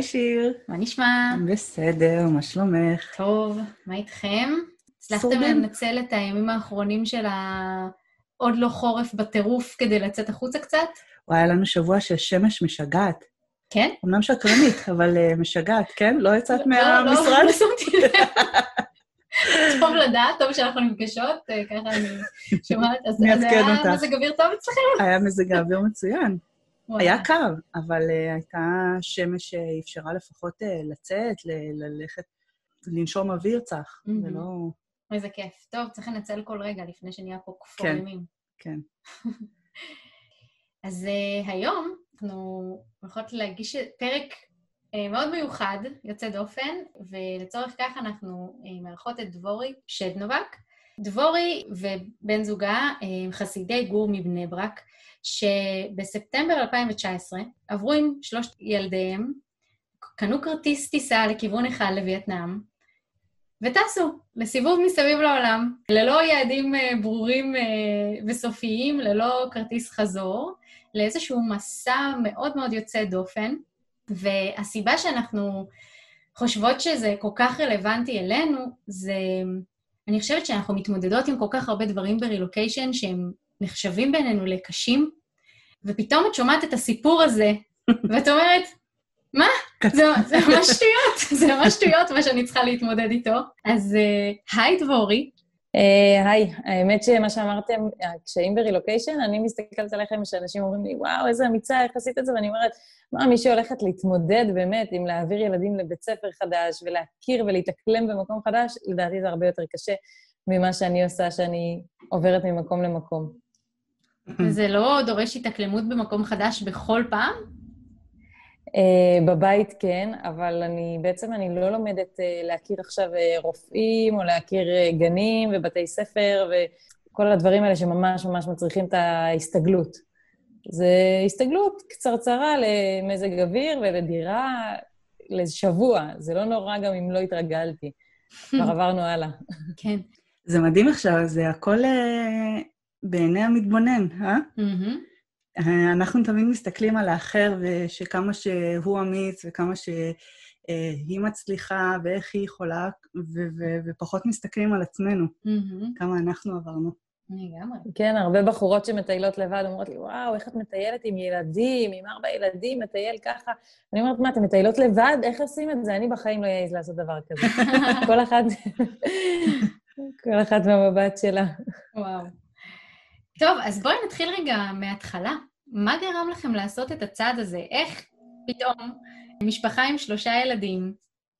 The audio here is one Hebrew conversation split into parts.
היי שיר. מה נשמע? בסדר, מה שלומך? טוב, מה איתכם? הצלחתם לנצל את הימים האחרונים של העוד לא חורף בטירוף כדי לצאת החוצה קצת? וואי, היה לנו שבוע של שמש משגעת. כן? אמנם שקרנית, אבל uh, משגעת, כן? לא יצאת לא, מהמשרד? לא, לא שמתי לב. טוב לדעת, טוב שאנחנו נפגשות, אה, ככה אני שומעת. אז היה. מזג אוויר טוב אצלכם? היה מזג האוויר מצוין. היה קר, אבל uh, הייתה שמש שאפשרה לפחות uh, לצאת, ל- ללכת, לנשום אוויר צח. מהמם. זה לא... איזה כיף. טוב, צריך לנצל כל רגע לפני שנהיה פה כן. כפורמים. כן. אז uh, היום אנחנו הולכות להגיש פרק uh, מאוד מיוחד, יוצא דופן, ולצורך כך אנחנו uh, מארחות את דבורי שדנובק. דבורי ובן זוגה הם חסידי גור מבני ברק, שבספטמבר 2019 עברו עם שלושת ילדיהם, קנו כרטיס טיסה לכיוון אחד לווייטנאם, וטסו לסיבוב מסביב לעולם, ללא יעדים אה, ברורים אה, וסופיים, ללא כרטיס חזור, לאיזשהו מסע מאוד מאוד יוצא דופן. והסיבה שאנחנו חושבות שזה כל כך רלוונטי אלינו, זה, אני חושבת שאנחנו מתמודדות עם כל כך הרבה דברים ברילוקיישן שהם נחשבים בינינו לקשים, ופתאום את שומעת את הסיפור הזה, ואת אומרת, מה? זה, זה ממש שטויות, זה ממש שטויות מה שאני צריכה להתמודד איתו. אז אה, היי דבורי, היי, האמת שמה שאמרתם, הקשיים ברילוקיישן, אני מסתכלת עליכם שאנשים אומרים לי, וואו, איזה אמיצה, איך עשית את זה? ואני אומרת, מה, מי שהולכת להתמודד באמת עם להעביר ילדים לבית ספר חדש ולהכיר ולהתאקלם במקום חדש, לדעתי זה הרבה יותר קשה ממה שאני עושה, שאני עוברת ממקום למקום. זה לא דורש התאקלמות במקום חדש בכל פעם? Uh, בבית כן, אבל אני בעצם, אני לא לומדת uh, להכיר עכשיו uh, רופאים, או להכיר uh, גנים ובתי ספר, וכל הדברים האלה שממש ממש מצריכים את ההסתגלות. זה הסתגלות קצרצרה למזג אוויר ולדירה לשבוע. זה לא נורא גם אם לא התרגלתי. כבר עברנו הלאה. כן. זה מדהים עכשיו, זה הכל אה, בעיני המתבונן, אה? אנחנו תמיד מסתכלים על האחר, ושכמה שהוא אמיץ וכמה שהיא מצליחה ואיך היא יכולה, ו- ו- ופחות מסתכלים על עצמנו, מהמם. כמה אנחנו עברנו. לגמרי. כן, הרבה בחורות שמטיילות לבד אומרות לי, וואו, איך את מטיילת עם ילדים, עם ארבע ילדים, מטייל ככה. אני אומרת, מה, אתן מטיילות לבד? איך עושים את זה? אני בחיים לא אעז לעשות דבר כזה. כל אחת, כל אחת מהמבט שלה. וואו. טוב, אז בואי נתחיל רגע מההתחלה. מה גרם לכם לעשות את הצעד הזה? איך פתאום משפחה עם שלושה ילדים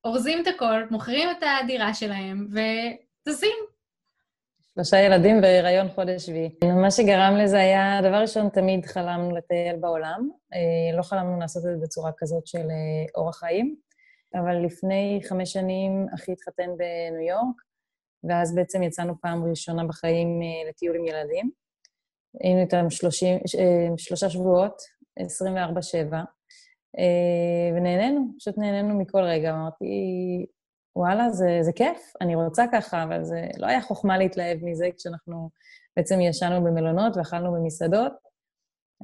אורזים את הכל, מוכרים את הדירה שלהם וטסים? שלושה ילדים והיריון חודש שביעי. מה שגרם לזה היה, דבר ראשון, תמיד חלמנו לטייל בעולם. אה, לא חלמנו לעשות את זה בצורה כזאת של אה, אורח חיים, אבל לפני חמש שנים אחי התחתן בניו יורק, ואז בעצם יצאנו פעם ראשונה בחיים אה, לטיול עם ילדים. היינו איתם 30, אה, שלושה שבועות, 24-7, אה, ונהנינו, פשוט נהנינו מכל רגע. אמרתי, וואלה, זה, זה כיף, אני רוצה ככה, אבל זה לא היה חוכמה להתלהב מזה כשאנחנו בעצם ישנו במלונות ואכלנו במסעדות.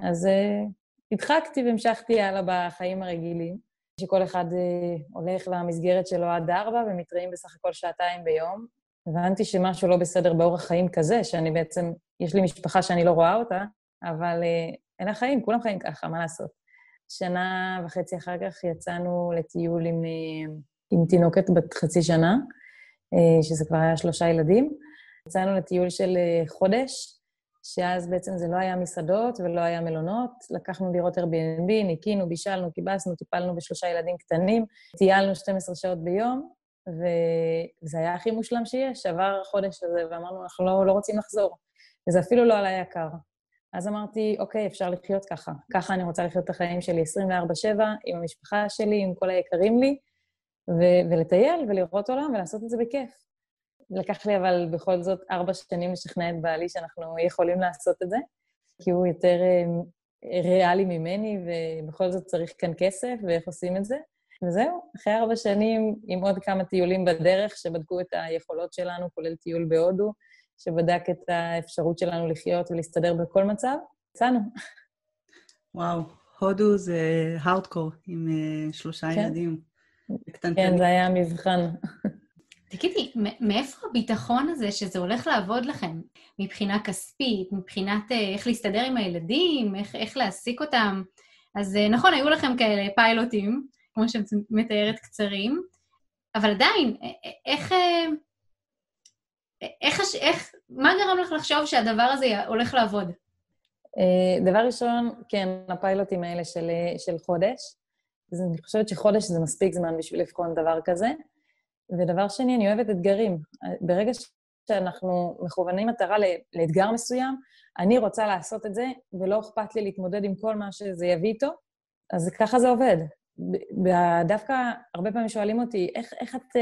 אז uh, הדחקתי והמשכתי הלאה בחיים הרגילים, שכל אחד uh, הולך למסגרת שלו עד ארבע ומתראים בסך הכל שעתיים ביום. הבנתי שמשהו לא בסדר באורח חיים כזה, שאני בעצם, יש לי משפחה שאני לא רואה אותה, אבל אלה החיים, כולם חיים ככה, מה לעשות? שנה וחצי אחר כך יצאנו לטיול עם... Uh, עם תינוקת בת חצי שנה, אה, שזה כבר היה שלושה ילדים. יצאנו לטיול של אה, חודש, שאז בעצם זה לא היה מסעדות ולא היה מלונות. לקחנו דירות Airbnb, ניקינו, בישלנו, כיבסנו, טיפלנו בשלושה ילדים קטנים, טיילנו 12 שעות ביום, וזה היה הכי מושלם שיש. עבר החודש הזה ואמרנו, אנחנו לא, לא רוצים לחזור. וזה אפילו לא עלה יקר. אז אמרתי, אוקיי, אפשר לחיות ככה. ככה אני רוצה לחיות את החיים שלי 24-7, עם המשפחה שלי, עם כל היקרים לי. ו- ולטייל ולראות עולם ולעשות את זה בכיף. לקח לי אבל בכל זאת ארבע שנים לשכנע את בעלי שאנחנו יכולים לעשות את זה, כי הוא יותר אה, ריאלי ממני, ובכל זאת צריך כאן כסף, ואיך עושים את זה. וזהו, אחרי ארבע שנים, עם עוד כמה טיולים בדרך שבדקו את היכולות שלנו, כולל טיול בהודו, שבדק את האפשרות שלנו לחיות ולהסתדר בכל מצב, יצאנו. וואו, הודו זה הארדקור עם uh, שלושה כן. ילדים. כן, זה היה מבחן. תגידי, מאיפה הביטחון הזה שזה הולך לעבוד לכם? מבחינה כספית, מבחינת אה, איך להסתדר עם הילדים, איך, איך להעסיק אותם? אז אה, נכון, היו לכם כאלה פיילוטים, כמו שאת מתארת, קצרים, אבל עדיין, איך, איך, איך, מה גרם לך לחשוב שהדבר הזה הולך לעבוד? דבר ראשון, כן, הפיילוטים האלה של, של חודש. אז אני חושבת שחודש זה מספיק זמן בשביל לבחון דבר כזה. ודבר שני, אני אוהבת אתגרים. ברגע שאנחנו מכוונים מטרה לאתגר מסוים, אני רוצה לעשות את זה, ולא אכפת לי להתמודד עם כל מה שזה יביא איתו, אז ככה זה עובד. דווקא הרבה פעמים שואלים אותי, איך, איך את...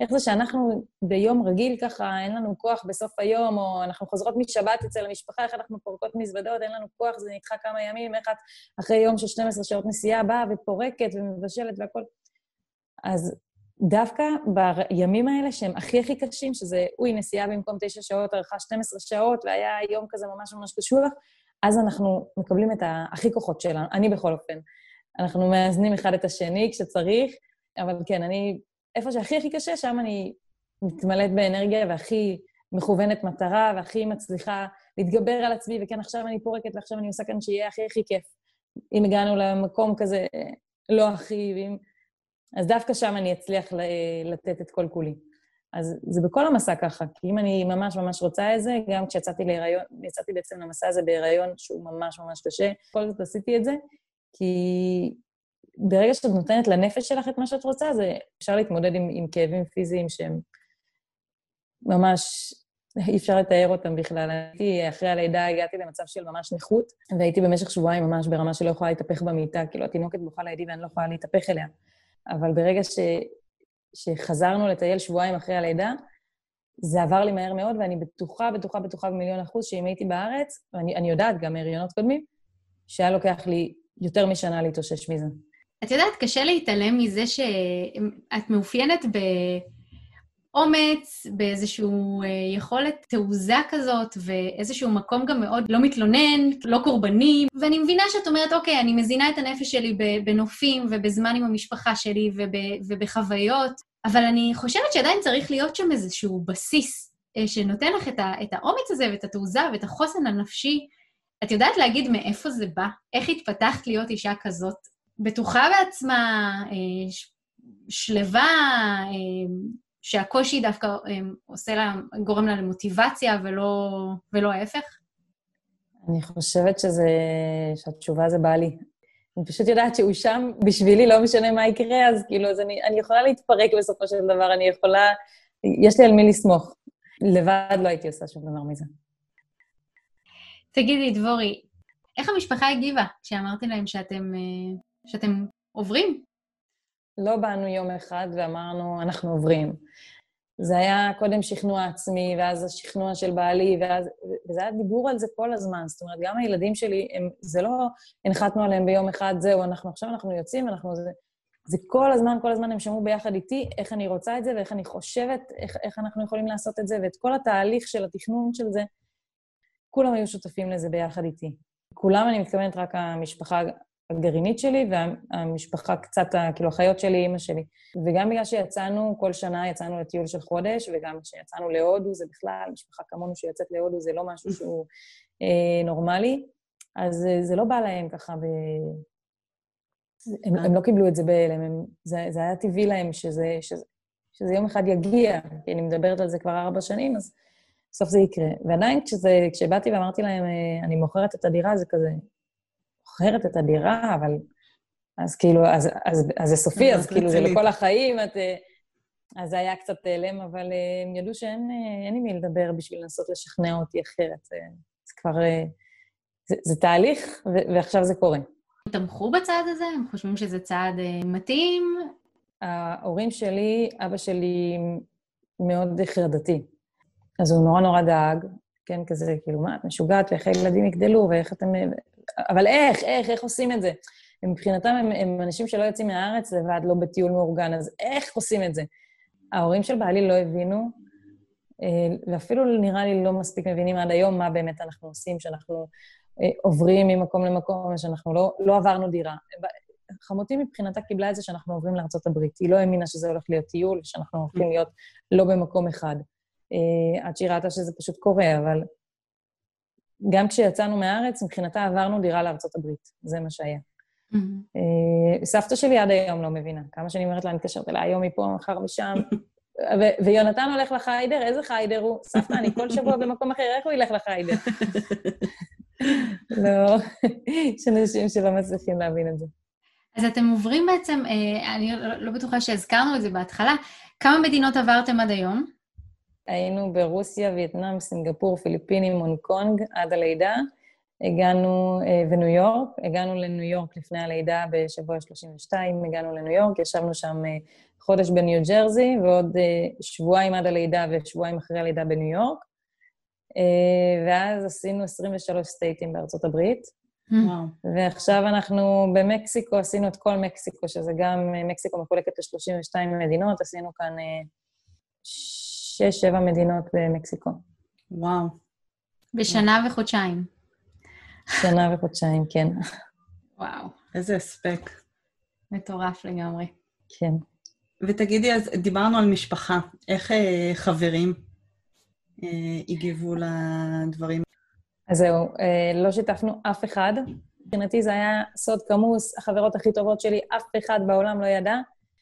איך זה שאנחנו ביום רגיל ככה, אין לנו כוח בסוף היום, או אנחנו חוזרות משבת אצל המשפחה, איך אנחנו פורקות מזוודות, אין לנו כוח, זה נדחה כמה ימים, איך את אחרי יום של 12 שעות נסיעה באה ופורקת ומבשלת והכול. אז דווקא בימים האלה שהם הכי הכי קשים, שזה, אוי, נסיעה במקום 9 שעות, ארכה 12 שעות, והיה יום כזה ממש ממש קשוח, אז אנחנו מקבלים את הכי כוחות שלנו, אני בכל אופן. אנחנו מאזנים אחד את השני כשצריך, אבל כן, אני, איפה שהכי הכי קשה, שם אני מתמלאת באנרגיה והכי מכוונת מטרה, והכי מצליחה להתגבר על עצמי, וכן, עכשיו אני פורקת ועכשיו אני עושה כאן שיהיה הכי הכי כיף. אם הגענו למקום כזה לא הכי, ואם... אז דווקא שם אני אצליח לתת את כל כולי. אז זה בכל המסע ככה, כי אם אני ממש ממש רוצה את זה, גם כשיצאתי להיריון, יצאתי בעצם למסע הזה בהיריון שהוא ממש ממש קשה, בכל זאת עשיתי את זה, כי ברגע שאת נותנת לנפש שלך את מה שאת רוצה, זה אפשר להתמודד עם, עם כאבים פיזיים שהם ממש, אי אפשר לתאר אותם בכלל. הייתי, אחרי הלידה הגעתי למצב של ממש נכות, והייתי במשך שבועיים ממש ברמה שלא יכולה להתהפך במיטה, כאילו התינוקת בוכה לידי ואני לא יכולה להתהפך אליה. אבל ברגע ש, שחזרנו לטייל שבועיים אחרי הלידה, זה עבר לי מהר מאוד, ואני בטוחה, בטוחה, בטוחה במיליון אחוז שאם הייתי בארץ, ואני יודעת גם מהריונות קודמים, שהיה לוקח לי יותר משנה להתאושש מזה. את יודעת, קשה להתעלם מזה שאת מאופיינת באומץ, באיזושהי אה, יכולת תעוזה כזאת, ואיזשהו מקום גם מאוד לא מתלונן, לא קורבני, ואני מבינה שאת אומרת, אוקיי, אני מזינה את הנפש שלי בנופים ובזמן עם המשפחה שלי וב, ובחוויות, אבל אני חושבת שעדיין צריך להיות שם איזשהו בסיס אה, שנותן לך את, ה, את האומץ הזה ואת התעוזה ואת החוסן הנפשי. את יודעת להגיד מאיפה זה בא? איך התפתחת להיות אישה כזאת בטוחה בעצמה, אה, שלווה, אה, שהקושי דווקא אה, עושה לה, גורם לה למוטיבציה ולא, ולא ההפך? אני חושבת שזה, שהתשובה זה בא לי. אני פשוט יודעת שהוא שם בשבילי, לא משנה מה יקרה, אז כאילו, אז אני, אני יכולה להתפרק בסופו של דבר, אני יכולה... יש לי על מי לסמוך. לבד לא הייתי עושה שום דבר מזה. תגידי, דבורי, איך המשפחה הגיבה כשאמרתי להם שאתם שאתם עוברים? לא באנו יום אחד ואמרנו, אנחנו עוברים. זה היה קודם שכנוע עצמי, ואז השכנוע של בעלי, ואז, וזה היה דיבור על זה כל הזמן. זאת אומרת, גם הילדים שלי, הם, זה לא הנחתנו עליהם ביום אחד, זהו, אנחנו עכשיו אנחנו יוצאים, אנחנו... זה, זה כל הזמן, כל הזמן הם שמעו ביחד איתי איך אני רוצה את זה ואיך אני חושבת, איך, איך אנחנו יכולים לעשות את זה, ואת כל התהליך של התכנון של זה, כולם היו שותפים לזה ביחד איתי. כולם, אני מתכוונת רק המשפחה הגרעינית שלי, והמשפחה קצת, כאילו, החיות שלי, אימא שלי. וגם בגלל שיצאנו, כל שנה יצאנו לטיול של חודש, וגם כשיצאנו להודו, זה בכלל, משפחה כמונו שיוצאת להודו, זה לא משהו שהוא אה, נורמלי, אז אה, זה לא בא להם ככה ב... הם, הם לא קיבלו את זה בהלם, זה, זה היה טבעי להם שזה, שזה, שזה יום אחד יגיע, כי אני מדברת על זה כבר ארבע שנים, אז בסוף זה יקרה. ועדיין כשזה, כשבאתי ואמרתי להם, אה, אני מוכרת את הדירה, זה כזה, מוכרת את הדירה, אבל... אז כאילו, אז, אז, אז זה סופי, אז כאילו זה לכל החיים, את... אה, אז זה היה קצת הלם, אבל אה, הם ידעו שאין אה, עם מי לדבר בשביל לנסות לשכנע אותי אחרת. זה כבר... זה, זה תהליך, ו- ועכשיו זה קורה. תמכו בצעד הזה? הם חושבים שזה צעד מתאים? ההורים שלי, אבא שלי מאוד חרדתי. אז הוא נורא נורא דאג, כן, כזה, כאילו, מה, את משוגעת, ואיך הילדים יגדלו, ואיך אתם... אבל איך, איך, איך עושים את זה? מבחינתם הם, הם אנשים שלא יוצאים מהארץ לבד, לא בטיול מאורגן, אז איך עושים את זה? ההורים של בעלי לא הבינו, ואפילו נראה לי לא מספיק מבינים עד היום מה באמת אנחנו עושים, שאנחנו עוברים ממקום למקום, שאנחנו לא, לא עברנו דירה. חמותי מבחינתה קיבלה את זה שאנחנו עוברים לארה"ב. היא לא האמינה שזה הולך להיות טיול, שאנחנו הולכים להיות לא במקום אחד. עד שהיא ראתה שזה פשוט קורה, אבל גם כשיצאנו מהארץ, מבחינתה עברנו דירה לארצות הברית. זה מה שהיה. Mm-hmm. סבתא שלי עד היום לא מבינה. כמה שאני אומרת לה, אני מתקשרת אליה היום מפה, מחר משם. ויונתן הולך לחיידר, איזה חיידר הוא? סבתא, אני כל שבוע במקום אחר, איך הוא ילך לחיידר? לא, יש אנשים שלא מצליחים להבין את זה. אז אתם עוברים בעצם, אה, אני לא בטוחה שהזכרנו את זה בהתחלה, כמה מדינות עברתם עד היום? היינו ברוסיה, וייטנאם, סינגפור, פיליפינים, הונג קונג, עד הלידה. הגענו, אה, וניו יורק, הגענו לניו יורק לפני הלידה בשבוע 32, הגענו לניו יורק, ישבנו שם אה, חודש בניו ג'רזי, ועוד שבועיים עד הלידה ושבועיים אחרי הלידה בניו יורק. ואז עשינו 23 סטייטים בארצות הברית. וואו. ועכשיו אנחנו במקסיקו, עשינו את כל מקסיקו, שזה גם, מקסיקו מחולקת ל-32 מדינות, עשינו כאן שש, שבע מדינות במקסיקו. וואו. בשנה וחודשיים. שנה וחודשיים, כן. וואו. איזה הספק. מטורף לגמרי. כן. ותגידי, אז דיברנו על משפחה. איך אה, חברים אה, הגיבו לדברים? אז זהו, אה, לא שיתפנו אף אחד. מבחינתי זה היה סוד כמוס, החברות הכי טובות שלי, אף אחד בעולם לא ידע.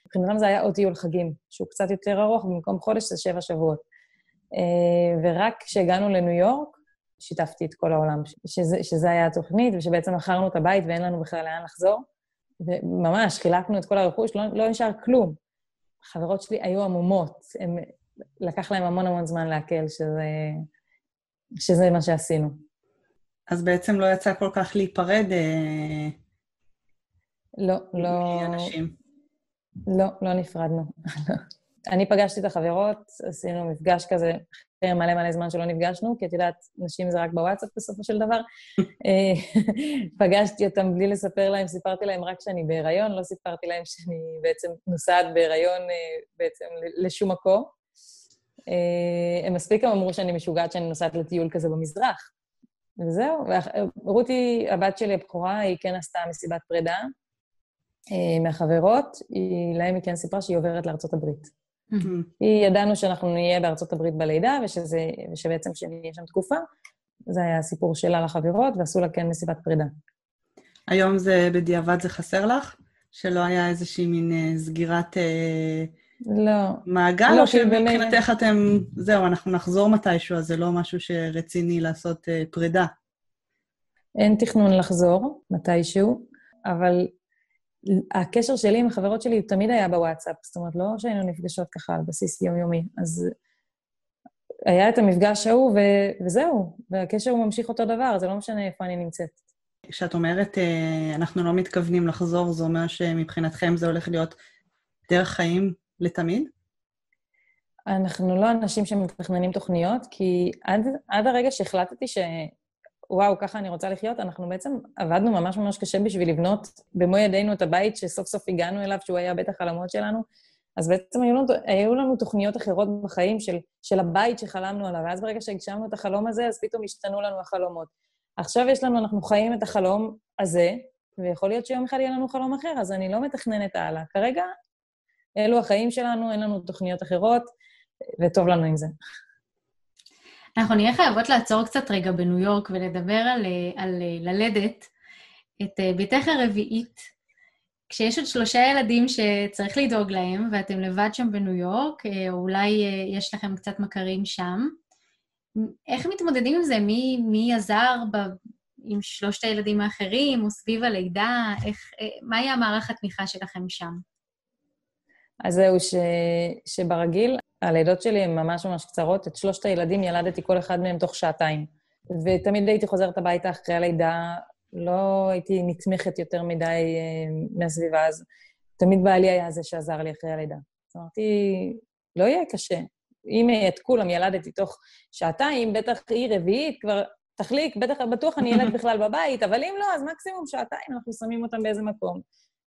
מבחינתם זה היה עוד טיול חגים, שהוא קצת יותר ארוך, במקום חודש זה שבע שבועות. אה, ורק כשהגענו לניו יורק, שיתפתי את כל העולם, שזה, שזה היה התוכנית, ושבעצם מכרנו את הבית ואין לנו בכלל לאן לחזור. וממש, חילקנו את כל הרכוש, לא, לא נשאר כלום. החברות שלי היו עמומות, הם, לקח להם המון המון זמן לעכל שזה, שזה מה שעשינו. אז בעצם לא יצא כל כך להיפרד אה... לא, לא... מאנשים. לא, לא נפרדנו. אני פגשתי את החברות, עשינו מפגש כזה אחרי מלא מלא זמן שלא נפגשנו, כי את יודעת, נשים זה רק בוואטסאפ בסופו של דבר. אה, פגשתי אותם בלי לספר להם, סיפרתי להם רק שאני בהיריון, לא סיפרתי להם שאני בעצם נוסעת בהיריון אה, בעצם לשום מקום. אה, הם מספיק אמרו שאני משוגעת שאני נוסעת לטיול כזה במזרח. וזהו, רותי, הבת שלי הבכורה, היא כן עשתה מסיבת פרידה מהחברות, היא, להם היא כן סיפרה שהיא עוברת לארצות הברית. היא, ידענו שאנחנו נהיה בארצות הברית בלידה, ושזה, ושבעצם כשנהיה שם תקופה, זה היה הסיפור שלה לחברות, ועשו לה כן מסיבת פרידה. היום זה, בדיעבד זה חסר לך? שלא היה איזושהי מין אה, סגירת אה, לא. מעגל, לא, או שמבחינתך אתם, זהו, אנחנו נחזור מתישהו, אז זה לא משהו שרציני לעשות אה, פרידה. אין תכנון לחזור מתישהו, אבל הקשר שלי עם החברות שלי תמיד היה בוואטסאפ, זאת אומרת, לא שהיינו נפגשות ככה על בסיס יומיומי. אז היה את המפגש ההוא, ו- וזהו, והקשר הוא ממשיך אותו דבר, זה לא משנה איפה אני נמצאת. כשאת אומרת, אה, אנחנו לא מתכוונים לחזור, זה אומר שמבחינתכם זה הולך להיות דרך חיים לתמיד? אנחנו לא אנשים שמתכננים תוכניות, כי עד, עד הרגע שהחלטתי ש... וואו, ככה אני רוצה לחיות, אנחנו בעצם עבדנו ממש ממש קשה בשביל לבנות במו ידינו את הבית שסוף סוף הגענו אליו, שהוא היה בית החלומות שלנו. אז בעצם היו לנו, היו לנו תוכניות אחרות בחיים של, של הבית שחלמנו עליו, ואז ברגע שהגשמנו את החלום הזה, אז פתאום השתנו לנו החלומות. עכשיו יש לנו, אנחנו חיים את החלום הזה, ויכול להיות שיום אחד יהיה לנו חלום אחר, אז אני לא מתכננת הלאה. כרגע אלו החיים שלנו, אין לנו תוכניות אחרות, וטוב לנו עם זה. אנחנו נהיה חייבות לעצור קצת רגע בניו יורק ולדבר על, על ללדת את אה, ביתך הרביעית, כשיש עוד שלושה ילדים שצריך לדאוג להם, ואתם לבד שם בניו יורק, אה, או אולי אה, יש לכם קצת מכרים שם. איך מתמודדים עם זה? מי, מי עזר ב, עם שלושת הילדים האחרים, או סביב הלידה? איך, מהי המערך התמיכה שלכם שם? אז זהו, ש... שברגיל, הלידות שלי הן ממש ממש קצרות. את שלושת הילדים ילדתי כל אחד מהם תוך שעתיים. ותמיד הייתי חוזרת הביתה אחרי הלידה, לא הייתי נתמכת יותר מדי אה, מהסביבה, אז תמיד בעלי היה זה שעזר לי אחרי הלידה. אז אמרתי, לא יהיה קשה. אם את כולם ילדתי תוך שעתיים, בטח היא רביעית, כבר תחליק, בטח, בטוח אני ילד בכלל בבית, אבל אם לא, אז מקסימום שעתיים אנחנו שמים אותם באיזה מקום.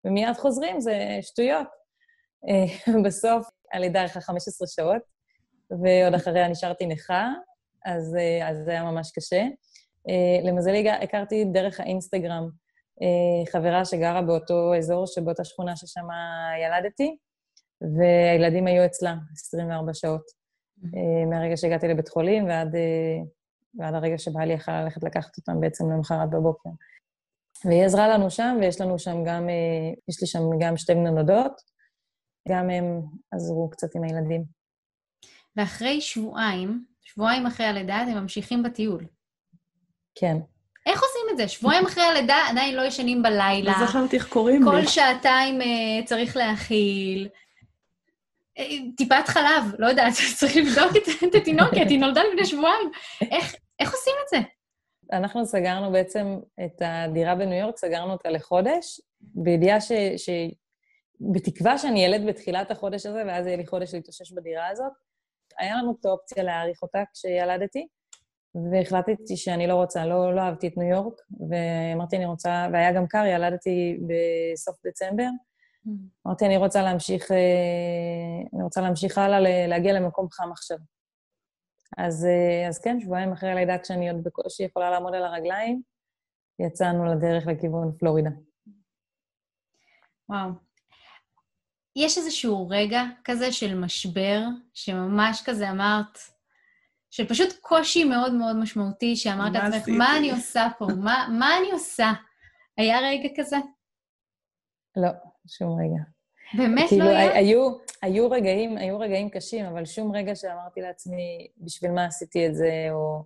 ומיד חוזרים, זה שטויות. אה, בסוף הלידה ארכה 15 שעות, ועוד אחריה נשארתי נכה, אז, אה, אז זה היה ממש קשה. אה, למזלי, הכרתי דרך האינסטגרם אה, חברה שגרה באותו אזור, שבאותה שכונה ששם ילדתי, והילדים היו אצלה 24 שעות. Mm-hmm. מהרגע שהגעתי לבית חולים ועד, ועד הרגע שבעלי יכל ללכת לקחת אותם בעצם למחרת בבוקר. והיא עזרה לנו שם, ויש לנו שם גם, יש לי שם גם שתי מנודות, גם הם עזרו קצת עם הילדים. ואחרי שבועיים, שבועיים אחרי הלידה, אתם ממשיכים בטיול. כן. איך עושים את זה? שבועיים אחרי הלידה עדיין לא ישנים בלילה. לא זכרתי איך קוראים לי. כל שעתיים uh, צריך להאכיל. Uh, טיפת חלב, לא יודעת, צריך לבדוק את, את התינוקת, היא נולדה לפני שבועיים. איך, איך עושים את זה? אנחנו סגרנו בעצם את הדירה בניו יורק, סגרנו אותה לחודש, בידיעה ש... בתקווה שאני ילד בתחילת החודש הזה, ואז יהיה לי חודש להתאושש בדירה הזאת. היה לנו את האופציה להאריך אותה כשילדתי, והחלטתי שאני לא רוצה, לא, לא אהבתי את ניו יורק, ואמרתי, אני רוצה, והיה גם קר, ילדתי בסוף דצמבר. Mm. אמרתי, אני רוצה להמשיך, אה, אני רוצה להמשיך הלאה, להגיע למקום חם עכשיו. אז, אה, אז כן, שבועיים אחרי הלידה, כשאני עוד בקושי יכולה לעמוד על הרגליים, יצאנו לדרך לכיוון פלורידה. וואו. יש איזשהו רגע כזה של משבר, שממש כזה אמרת, של פשוט קושי מאוד מאוד משמעותי, שאמרת לעצמך, מה אני עושה פה? מה, מה אני עושה? היה רגע כזה? לא, שום רגע. באמת כאילו, לא היה? היו, היו רגעים, היו רגעים קשים, אבל שום רגע שאמרתי לעצמי, בשביל מה עשיתי את זה, או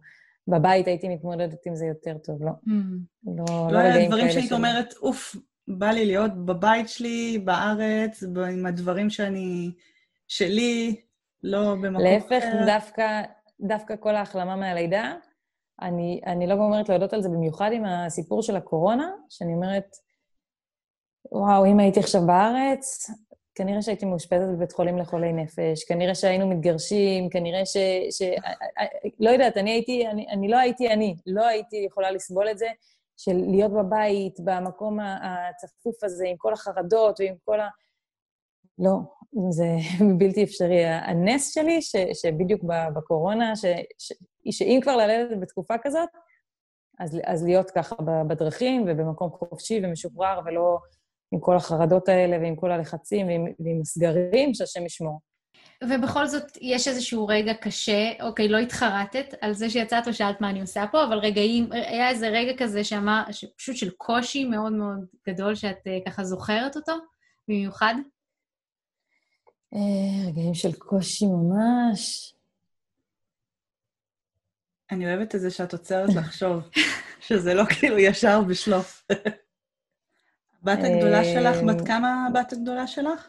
בבית הייתי מתמודדת עם זה יותר טוב, לא. Mm. לא, לא, לא היה דברים שהיית אומרת, אוף, בא לי להיות בבית שלי, בארץ, עם הדברים שאני... שלי, לא במקום אחר. להפך, דווקא, דווקא כל ההחלמה מהלידה, אני, אני לא אומרת להודות על זה, במיוחד עם הסיפור של הקורונה, שאני אומרת, וואו, אם הייתי עכשיו בארץ, כנראה שהייתי מאושפזת בבית חולים לחולי נפש, כנראה שהיינו מתגרשים, כנראה ש... ש... לא יודעת, אני הייתי, אני, אני לא הייתי אני, לא הייתי יכולה לסבול את זה. של להיות בבית, במקום הצפוף הזה, עם כל החרדות ועם כל ה... לא, זה בלתי אפשרי. הנס שלי, ש, שבדיוק בקורונה, ש, ש, שאם כבר ללדת בתקופה כזאת, אז, אז להיות ככה בדרכים ובמקום חופשי ומשוחרר, ולא עם כל החרדות האלה ועם כל הלחצים ועם, ועם הסגרים, שהשם ישמור. ובכל זאת, יש איזשהו רגע קשה, אוקיי, לא התחרטת על זה שיצאת ושאלת מה אני עושה פה, אבל רגעים, היה איזה רגע כזה שאמר, פשוט של קושי מאוד מאוד גדול, שאת uh, ככה זוכרת אותו, במיוחד? אה, רגעים של קושי ממש. אני אוהבת את זה שאת עוצרת לחשוב, שזה לא כאילו ישר בשלוף. הבת הגדולה שלך, בת אה, כמה הבת הגדולה שלך?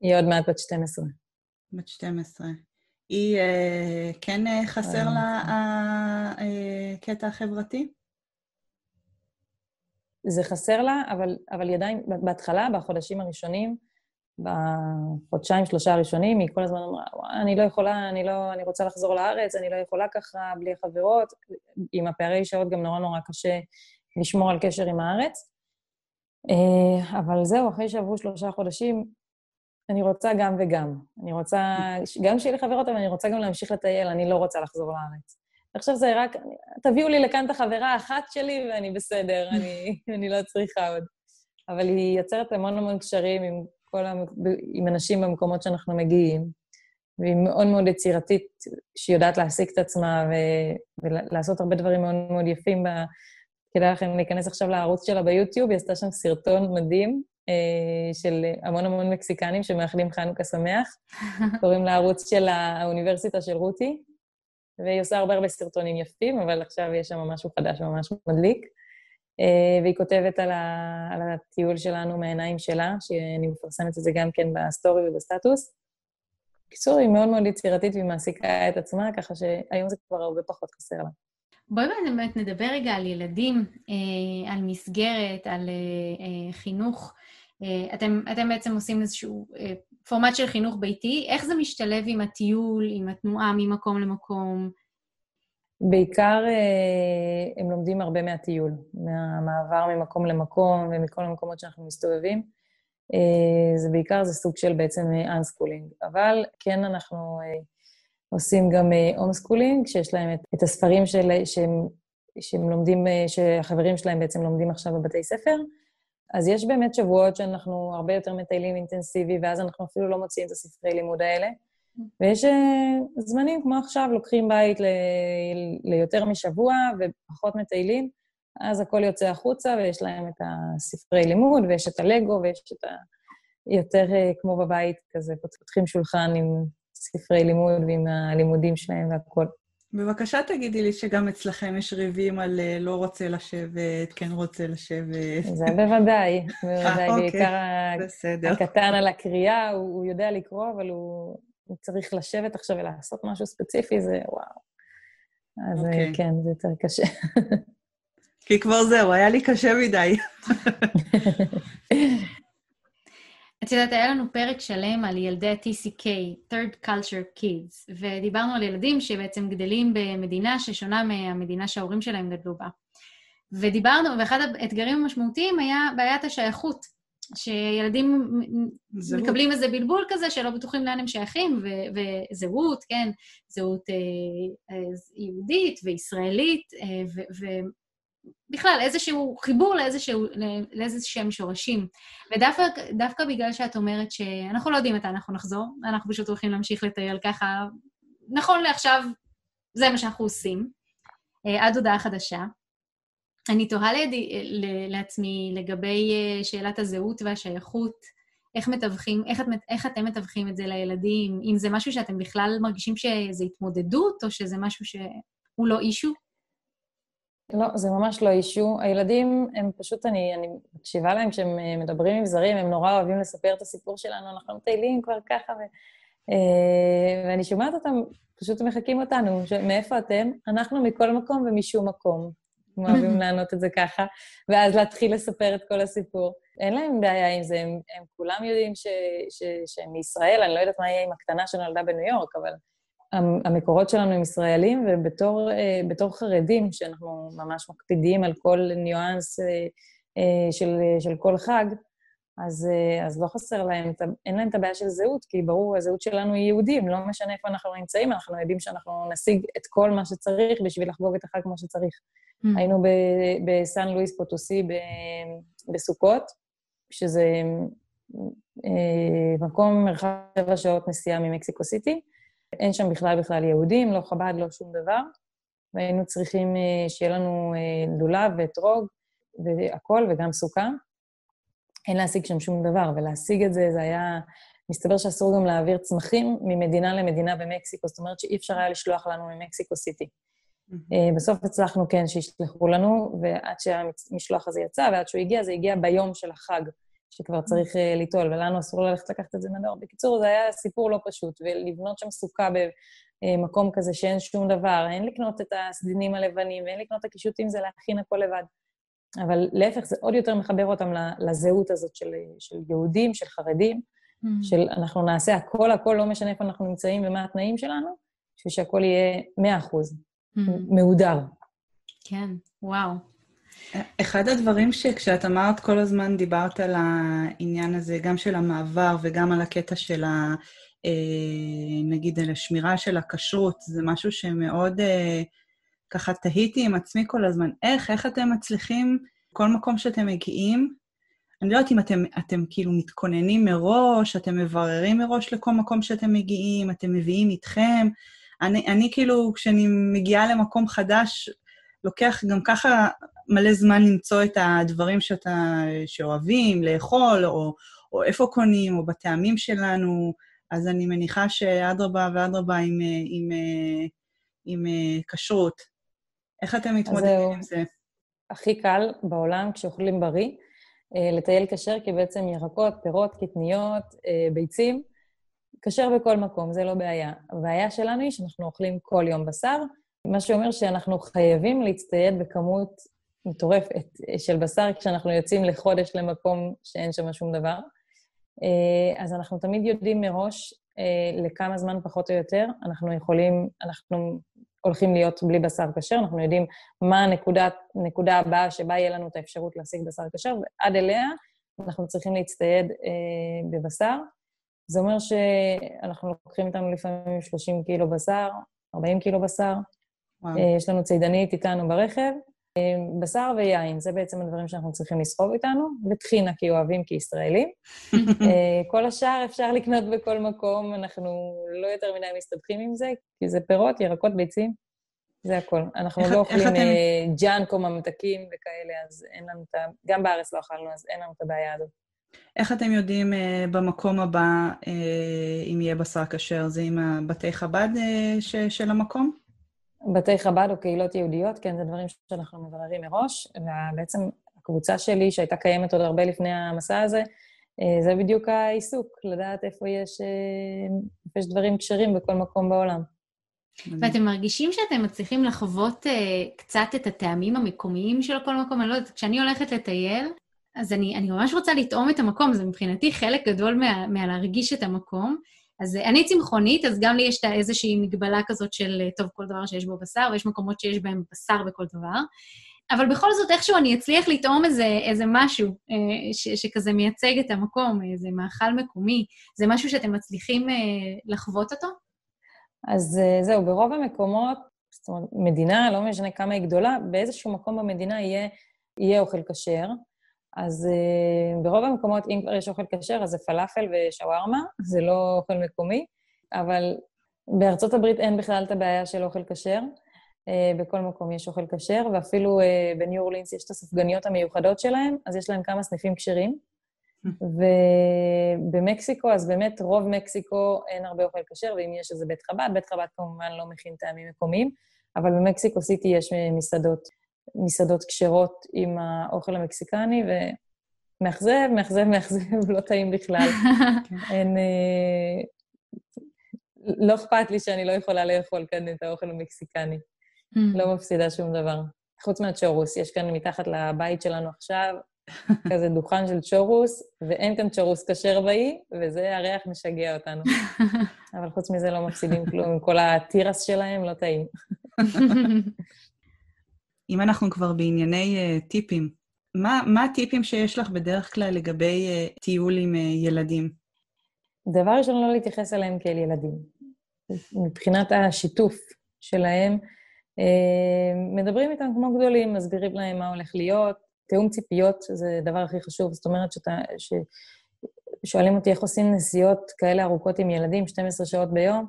היא עוד מעט בת 12. בת 12. היא, אה, כן אה, חסר לה הקטע החברתי? זה חסר לה, אבל, אבל היא עדיין, בהתחלה, בחודשים הראשונים, בחודשיים, שלושה הראשונים, היא כל הזמן אמרה, אני לא יכולה, אני לא, אני רוצה לחזור לארץ, אני לא יכולה ככה, בלי החברות. עם הפערי שעות גם נורא נורא קשה לשמור על קשר עם הארץ. אה, אבל זהו, אחרי שעברו שלושה חודשים, אני רוצה גם וגם. אני רוצה גם שיהיה לי חברות, אבל אני רוצה גם להמשיך לטייל, אני לא רוצה לחזור לארץ. עכשיו זה רק, תביאו לי לכאן את החברה האחת שלי ואני בסדר, אני, אני לא צריכה עוד. אבל היא יוצרת המון המון קשרים עם, כל המ... עם אנשים במקומות שאנחנו מגיעים, והיא מאוד מאוד יצירתית, שהיא יודעת להעסיק את עצמה ו... ולעשות הרבה דברים מאוד מאוד יפים. ב... כדאי לכם להיכנס עכשיו לערוץ שלה ביוטיוב, היא עשתה שם סרטון מדהים, של המון המון מקסיקנים שמאחלים חנוכה שמח. קוראים לערוץ של האוניברסיטה של רותי, והיא עושה הרבה הרבה סרטונים יפים, אבל עכשיו יש שם משהו חדש ממש מדליק. אה, והיא כותבת על, ה, על הטיול שלנו מהעיניים שלה, שאני מפרסמת את זה גם כן בסטורי ובסטטוס. בקיצור, היא מאוד מאוד יצירתית והיא מעסיקה את עצמה, ככה שהיום זה כבר הרבה פחות חסר לה. בואי באמת נדבר רגע על ילדים, אה, על מסגרת, על חינוך. אה, אתם, אתם בעצם עושים איזשהו אה, פורמט של חינוך ביתי, איך זה משתלב עם הטיול, עם התנועה ממקום למקום? בעיקר אה, הם לומדים הרבה מהטיול, מהמעבר ממקום למקום ומכל המקומות שאנחנו מסתובבים. זה בעיקר, זה סוג של בעצם unschooling. אבל כן אנחנו עושים גם homeschooling, שיש להם את, את הספרים של, שהם, שהם לומדים, שהחברים שלהם בעצם לומדים עכשיו בבתי ספר. אז יש באמת שבועות שאנחנו הרבה יותר מטיילים אינטנסיבי, ואז אנחנו אפילו לא מוציאים את הספרי לימוד האלה. ויש זמנים כמו עכשיו, לוקחים בית ל, ליותר משבוע ופחות מטיילים, אז הכל יוצא החוצה ויש להם את הספרי לימוד ויש את הלגו ויש את ה... יותר כמו בבית, כזה פותחים שולחן עם ספרי לימוד ועם הלימודים שלהם והכול. בבקשה תגידי לי שגם אצלכם יש ריבים על לא רוצה לשבת, כן רוצה לשבת. זה בוודאי, בוודאי. אוקיי, בעיקר בסדר. הקטן על הקריאה, הוא, הוא יודע לקרוא, אבל הוא, הוא צריך לשבת עכשיו ולעשות משהו ספציפי, זה וואו. אז אוקיי. כן, זה יותר קשה. כי כבר זהו, היה לי קשה מדי. את יודעת, היה לנו פרק שלם על ילדי ה-TCK, Third Culture Kids, ודיברנו על ילדים שבעצם גדלים במדינה ששונה מהמדינה שההורים שלהם גדלו בה. ודיברנו, ואחד האתגרים המשמעותיים היה בעיית השייכות, שילדים זהות. מקבלים איזה בלבול כזה שלא בטוחים לאן הם שייכים, ו- וזהות, כן, זהות אה, אה, יהודית וישראלית, אה, ו- בכלל, איזשהו חיבור לאיזשהו, לאיזשהם שורשים. ודווקא בגלל שאת אומרת שאנחנו לא יודעים מתי אנחנו נחזור, אנחנו פשוט הולכים להמשיך לטייל ככה, נכון לעכשיו, זה מה שאנחנו עושים, אה, עד הודעה חדשה. אני תוהה לידי, לעצמי לגבי אה, שאלת הזהות והשייכות, איך מתווכים, איך, את, איך אתם מתווכים את זה לילדים, אם זה משהו שאתם בכלל מרגישים שזה התמודדות, או שזה משהו שהוא לא אישו? לא, זה ממש לא אישו. הילדים הם פשוט, אני, אני מקשיבה להם כשהם אה, מדברים עם זרים, הם נורא אוהבים לספר את הסיפור שלנו, אנחנו מטיילים כבר ככה, ו, אה, ואני שומעת אותם, פשוט מחקים אותנו, מאיפה אתם? אנחנו מכל מקום ומשום מקום. הם אוהבים לענות את זה ככה, ואז להתחיל לספר את כל הסיפור. אין להם בעיה עם זה, הם, הם כולם יודעים ש, ש, שהם מישראל, אני לא יודעת מה יהיה עם הקטנה שנולדה בניו יורק, אבל המקורות שלנו הם ישראלים, ובתור אה, חרדים, שאנחנו ממש מקפידים על כל ניואנס אה, אה, של, של כל חג, אז, אז לא חסר להם, אין להם את הבעיה של זהות, כי ברור, הזהות שלנו היא יהודים, לא משנה איפה אנחנו נמצאים, אנחנו יודעים שאנחנו נשיג את כל מה שצריך בשביל לחגוג את החג כמו שצריך. Mm. היינו בסן לואיס פוטוסי בסוכות, שזה מקום מרחב שבע שעות נסיעה ממקסיקו סיטי, אין שם בכלל בכלל יהודים, לא חב"ד, לא שום דבר, והיינו צריכים אה, שיהיה לנו אה, לולב ואתרוג והכול, וגם סוכה. אין להשיג שם שום דבר, ולהשיג את זה, זה היה... מסתבר שאסור גם להעביר צמחים ממדינה למדינה במקסיקו, זאת אומרת שאי אפשר היה לשלוח לנו ממקסיקו סיטי. Mm-hmm. בסוף הצלחנו כן שישלחו לנו, ועד שהמשלוח הזה יצא, ועד שהוא הגיע, זה הגיע ביום של החג. שכבר צריך uh, ליטול, ולנו אסור ללכת לקחת את זה מהדואר. בקיצור, זה היה סיפור לא פשוט, ולבנות שם סוכה במקום כזה שאין שום דבר, אין לקנות את הסדינים הלבנים, ואין לקנות את הקישוטים, זה להכין הכל לבד. אבל להפך, זה עוד יותר מחבר אותם לזהות הזאת של, של יהודים, של חרדים, mm. של אנחנו נעשה הכל, הכל, לא משנה איפה אנחנו נמצאים ומה התנאים שלנו, בשביל שהכל יהיה מאה אחוז, mm. מהודר. כן, וואו. אחד הדברים שכשאת אמרת כל הזמן, דיברת על העניין הזה, גם של המעבר וגם על הקטע של ה... אה, נגיד על השמירה של הכשרות, זה משהו שמאוד אה, ככה תהיתי עם עצמי כל הזמן. איך, איך אתם מצליחים, כל מקום שאתם מגיעים, אני לא יודעת אם אתם, אתם כאילו מתכוננים מראש, אתם מבררים מראש לכל מקום שאתם מגיעים, אתם מביאים איתכם. אני, אני כאילו, כשאני מגיעה למקום חדש, לוקח גם ככה מלא זמן למצוא את הדברים שאתה, שאוהבים, לאכול, או, או איפה קונים, או בטעמים שלנו, אז אני מניחה שאדרבה ואדרבה עם, עם, עם, עם כשרות. איך אתם מתמודדים עם זה? הכי קל בעולם, כשאוכלים בריא, אה, לטייל כשר, כי בעצם ירקות, פירות, קטניות, אה, ביצים, כשר בכל מקום, זה לא בעיה. הבעיה שלנו היא שאנחנו אוכלים כל יום בשר, מה שאומר שאנחנו חייבים להצטייד בכמות מטורפת של בשר כשאנחנו יוצאים לחודש למקום שאין שם שום דבר. אה, אז אנחנו תמיד יודעים מראש אה, לכמה זמן פחות או יותר אנחנו יכולים, אנחנו הולכים להיות בלי בשר כשר, אנחנו יודעים מה הנקודה הבאה שבה יהיה לנו את האפשרות להשיג בשר כשר, ועד אליה אנחנו צריכים להצטייד אה, בבשר. זה אומר שאנחנו לוקחים איתנו לפעמים 30 קילו בשר, 40 קילו בשר. וואו. יש לנו צידנית איתנו ברכב, בשר ויין, זה בעצם הדברים שאנחנו צריכים לסחוב איתנו, וטחינה כי אוהבים כישראלים. כל השאר אפשר לקנות בכל מקום, אנחנו לא יותר מדי מסתבכים עם זה, כי זה פירות, ירקות, ביצים, זה הכל. אנחנו לא אוכלים אתם... ג'אנק או ממתקים וכאלה, אז אין לנו את ה... גם בארץ לא אכלנו, אז אין לנו את הבעיה הזאת. איך אתם יודעים uh, במקום הבא uh, אם יהיה בשר כשר? זה עם הבתי חב"ד uh, ש- של המקום? בתי חב"ד או קהילות יהודיות, כן, זה דברים שאנחנו מבררים מראש. ובעצם הקבוצה שלי, שהייתה קיימת עוד הרבה לפני המסע הזה, זה בדיוק העיסוק, לדעת איפה יש, איפה יש דברים כשרים בכל מקום בעולם. ואתם מרגישים שאתם מצליחים לחוות uh, קצת את הטעמים המקומיים של כל מקום? אני לא יודעת, כשאני הולכת לטייל, אז אני, אני ממש רוצה לטעום את המקום, זה מבחינתי חלק גדול מה, מהלהרגיש את המקום. אז אני צמחונית, אז גם לי יש איזושהי מגבלה כזאת של, טוב, כל דבר שיש בו בשר, ויש מקומות שיש בהם בשר בכל דבר. אבל בכל זאת, איכשהו אני אצליח לטעום איזה, איזה משהו אה, ש, שכזה מייצג את המקום, איזה מאכל מקומי. זה משהו שאתם מצליחים אה, לחוות אותו? אז אה, זהו, ברוב המקומות, זאת אומרת, מדינה, לא משנה כמה היא גדולה, באיזשהו מקום במדינה יהיה, יהיה אוכל כשר. אז uh, ברוב המקומות, אם כבר יש אוכל כשר, אז זה פלאפל ושווארמה, זה לא אוכל מקומי, אבל בארצות הברית אין בכלל את הבעיה של אוכל כשר. Uh, בכל מקום יש אוכל כשר, ואפילו uh, בניו אורלינס יש את הספגניות המיוחדות שלהם, אז יש להם כמה סניפים כשרים. ובמקסיקו, אז באמת רוב מקסיקו אין הרבה אוכל כשר, ואם יש איזה בית חב"ד, בית חב"ד כמובן לא מכין טעמים מקומיים, אבל במקסיקו סיטי יש מסעדות, מסעדות כשרות עם האוכל המקסיקני, ומאכזב, מאכזב, מאכזב, לא טעים בכלל. אין... אה, לא אכפת לי שאני לא יכולה לאכול כאן את האוכל המקסיקני. לא מפסידה שום דבר. חוץ מהצ'ורוס, יש כאן מתחת לבית שלנו עכשיו כזה דוכן של צ'ורוס, ואין כאן צ'ורוס כשר באי, וזה הריח משגע אותנו. אבל חוץ מזה לא מפסידים כלום, עם כל התירס שלהם לא טעים. אם אנחנו כבר בענייני uh, טיפים, מה, מה הטיפים שיש לך בדרך כלל לגבי uh, טיול עם uh, ילדים? דבר ראשון, לא להתייחס אליהם כאל ילדים. מבחינת השיתוף שלהם, uh, מדברים איתם כמו גדולים, מסבירים להם מה הולך להיות, תיאום ציפיות זה הדבר הכי חשוב. זאת אומרת שאתה... ש... שואלים אותי איך עושים נסיעות כאלה ארוכות עם ילדים, 12 שעות ביום,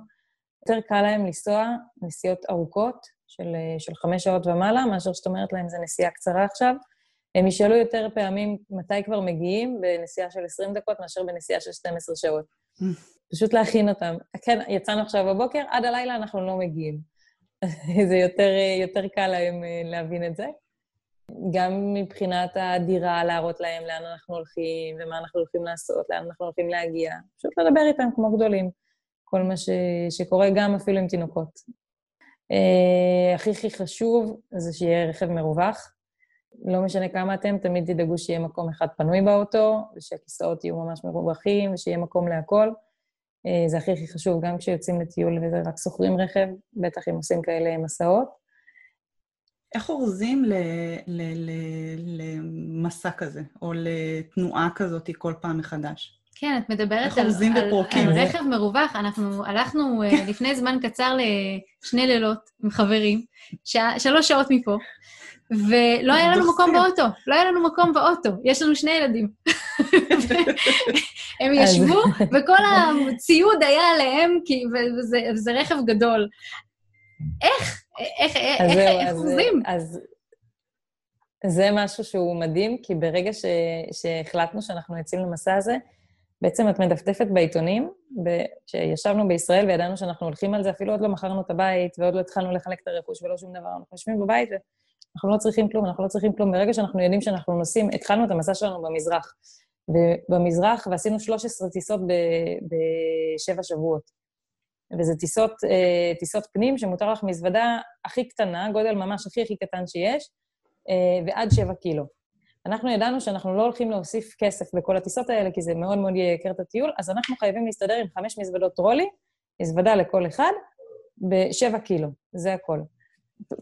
יותר קל להם לנסוע נסיעות ארוכות של, של חמש שעות ומעלה, מאשר שאת אומרת להם, זו נסיעה קצרה עכשיו. הם ישאלו יותר פעמים מתי כבר מגיעים בנסיעה של 20 דקות מאשר בנסיעה של 12 שעות. פשוט להכין אותם. כן, יצאנו עכשיו בבוקר, עד הלילה אנחנו לא מגיעים. זה יותר, יותר קל להם אה, להבין את זה. גם מבחינת הדירה, להראות להם לאן אנחנו הולכים ומה אנחנו הולכים לעשות, לאן אנחנו הולכים להגיע. פשוט לדבר איתם כמו גדולים, כל מה ש... שקורה גם אפילו עם תינוקות. Uh, הכי הכי חשוב זה שיהיה רכב מרווח. לא משנה כמה אתם, תמיד תדאגו שיהיה מקום אחד פנוי באוטו, ושהכיסאות יהיו ממש מרווחים, ושיהיה מקום להכל. Uh, זה הכי הכי חשוב, גם כשיוצאים לטיול וזה רק שוכרים רכב, בטח אם עושים כאלה מסעות. איך אורזים למסע כזה, או לתנועה כזאת כל פעם מחדש? כן, את מדברת על, על, על רכב מרווח. אנחנו הלכנו uh, לפני זמן קצר לשני לילות עם חברים, שע, שלוש שעות מפה, ולא היה לנו מקום באוטו. לא היה לנו מקום באוטו, יש לנו שני ילדים. הם ישבו, וכל הציוד היה עליהם, וזה, וזה רכב גדול. איך? איך, איך, איך? אז זה משהו שהוא מדהים, כי ברגע ש, שהחלטנו שאנחנו יוצאים למסע הזה, בעצם את מדפדפת בעיתונים, כשישבנו בישראל וידענו שאנחנו הולכים על זה, אפילו עוד לא מכרנו את הבית ועוד לא התחלנו לחלק את הרכוש ולא שום דבר, אנחנו יושבים בבית ואנחנו לא צריכים כלום, אנחנו לא צריכים כלום. ברגע שאנחנו יודעים שאנחנו נוסעים, התחלנו את המסע שלנו במזרח. במזרח, ועשינו 13 טיסות בשבע שבועות. וזה טיסות, אה, טיסות פנים שמותר לך מזוודה הכי קטנה, גודל ממש הכי הכי קטן שיש, אה, ועד שבע קילו. אנחנו ידענו שאנחנו לא הולכים להוסיף כסף בכל הטיסות האלה, כי זה מאוד מאוד ייקר את הטיול, אז אנחנו חייבים להסתדר עם חמש מזוודות טרולי, מזוודה לכל אחד, בשבע קילו, זה הכל.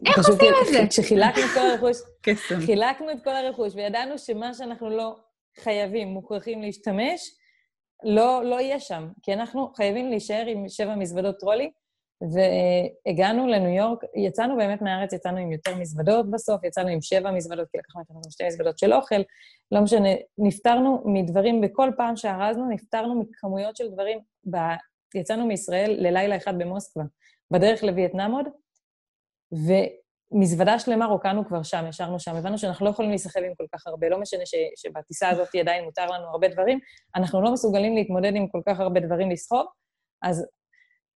איך עושים את זה? כשחילקנו את כל הרכוש, חילקנו את כל הרכוש, וידענו שמה שאנחנו לא חייבים, מוכרחים להשתמש, לא, לא יהיה שם, כי אנחנו חייבים להישאר עם שבע מזוודות טרולי, והגענו לניו יורק, יצאנו באמת מהארץ, יצאנו עם יותר מזוודות בסוף, יצאנו עם שבע מזוודות, כי לקחנו איתנו שתי מזוודות של אוכל, לא משנה, נפטרנו מדברים, בכל פעם שארזנו, נפטרנו מכמויות של דברים, ב... יצאנו מישראל ללילה אחד במוסקבה, בדרך לווייטנאם עוד, ומזוודה שלמה רוקנו כבר שם, ישרנו שם, הבנו שאנחנו לא יכולים להיסחב עם כל כך הרבה, לא משנה ש... שבטיסה הזאת עדיין מותר לנו הרבה דברים, אנחנו לא מסוגלים להתמודד עם כל כך הרבה דברים לסחוב, אז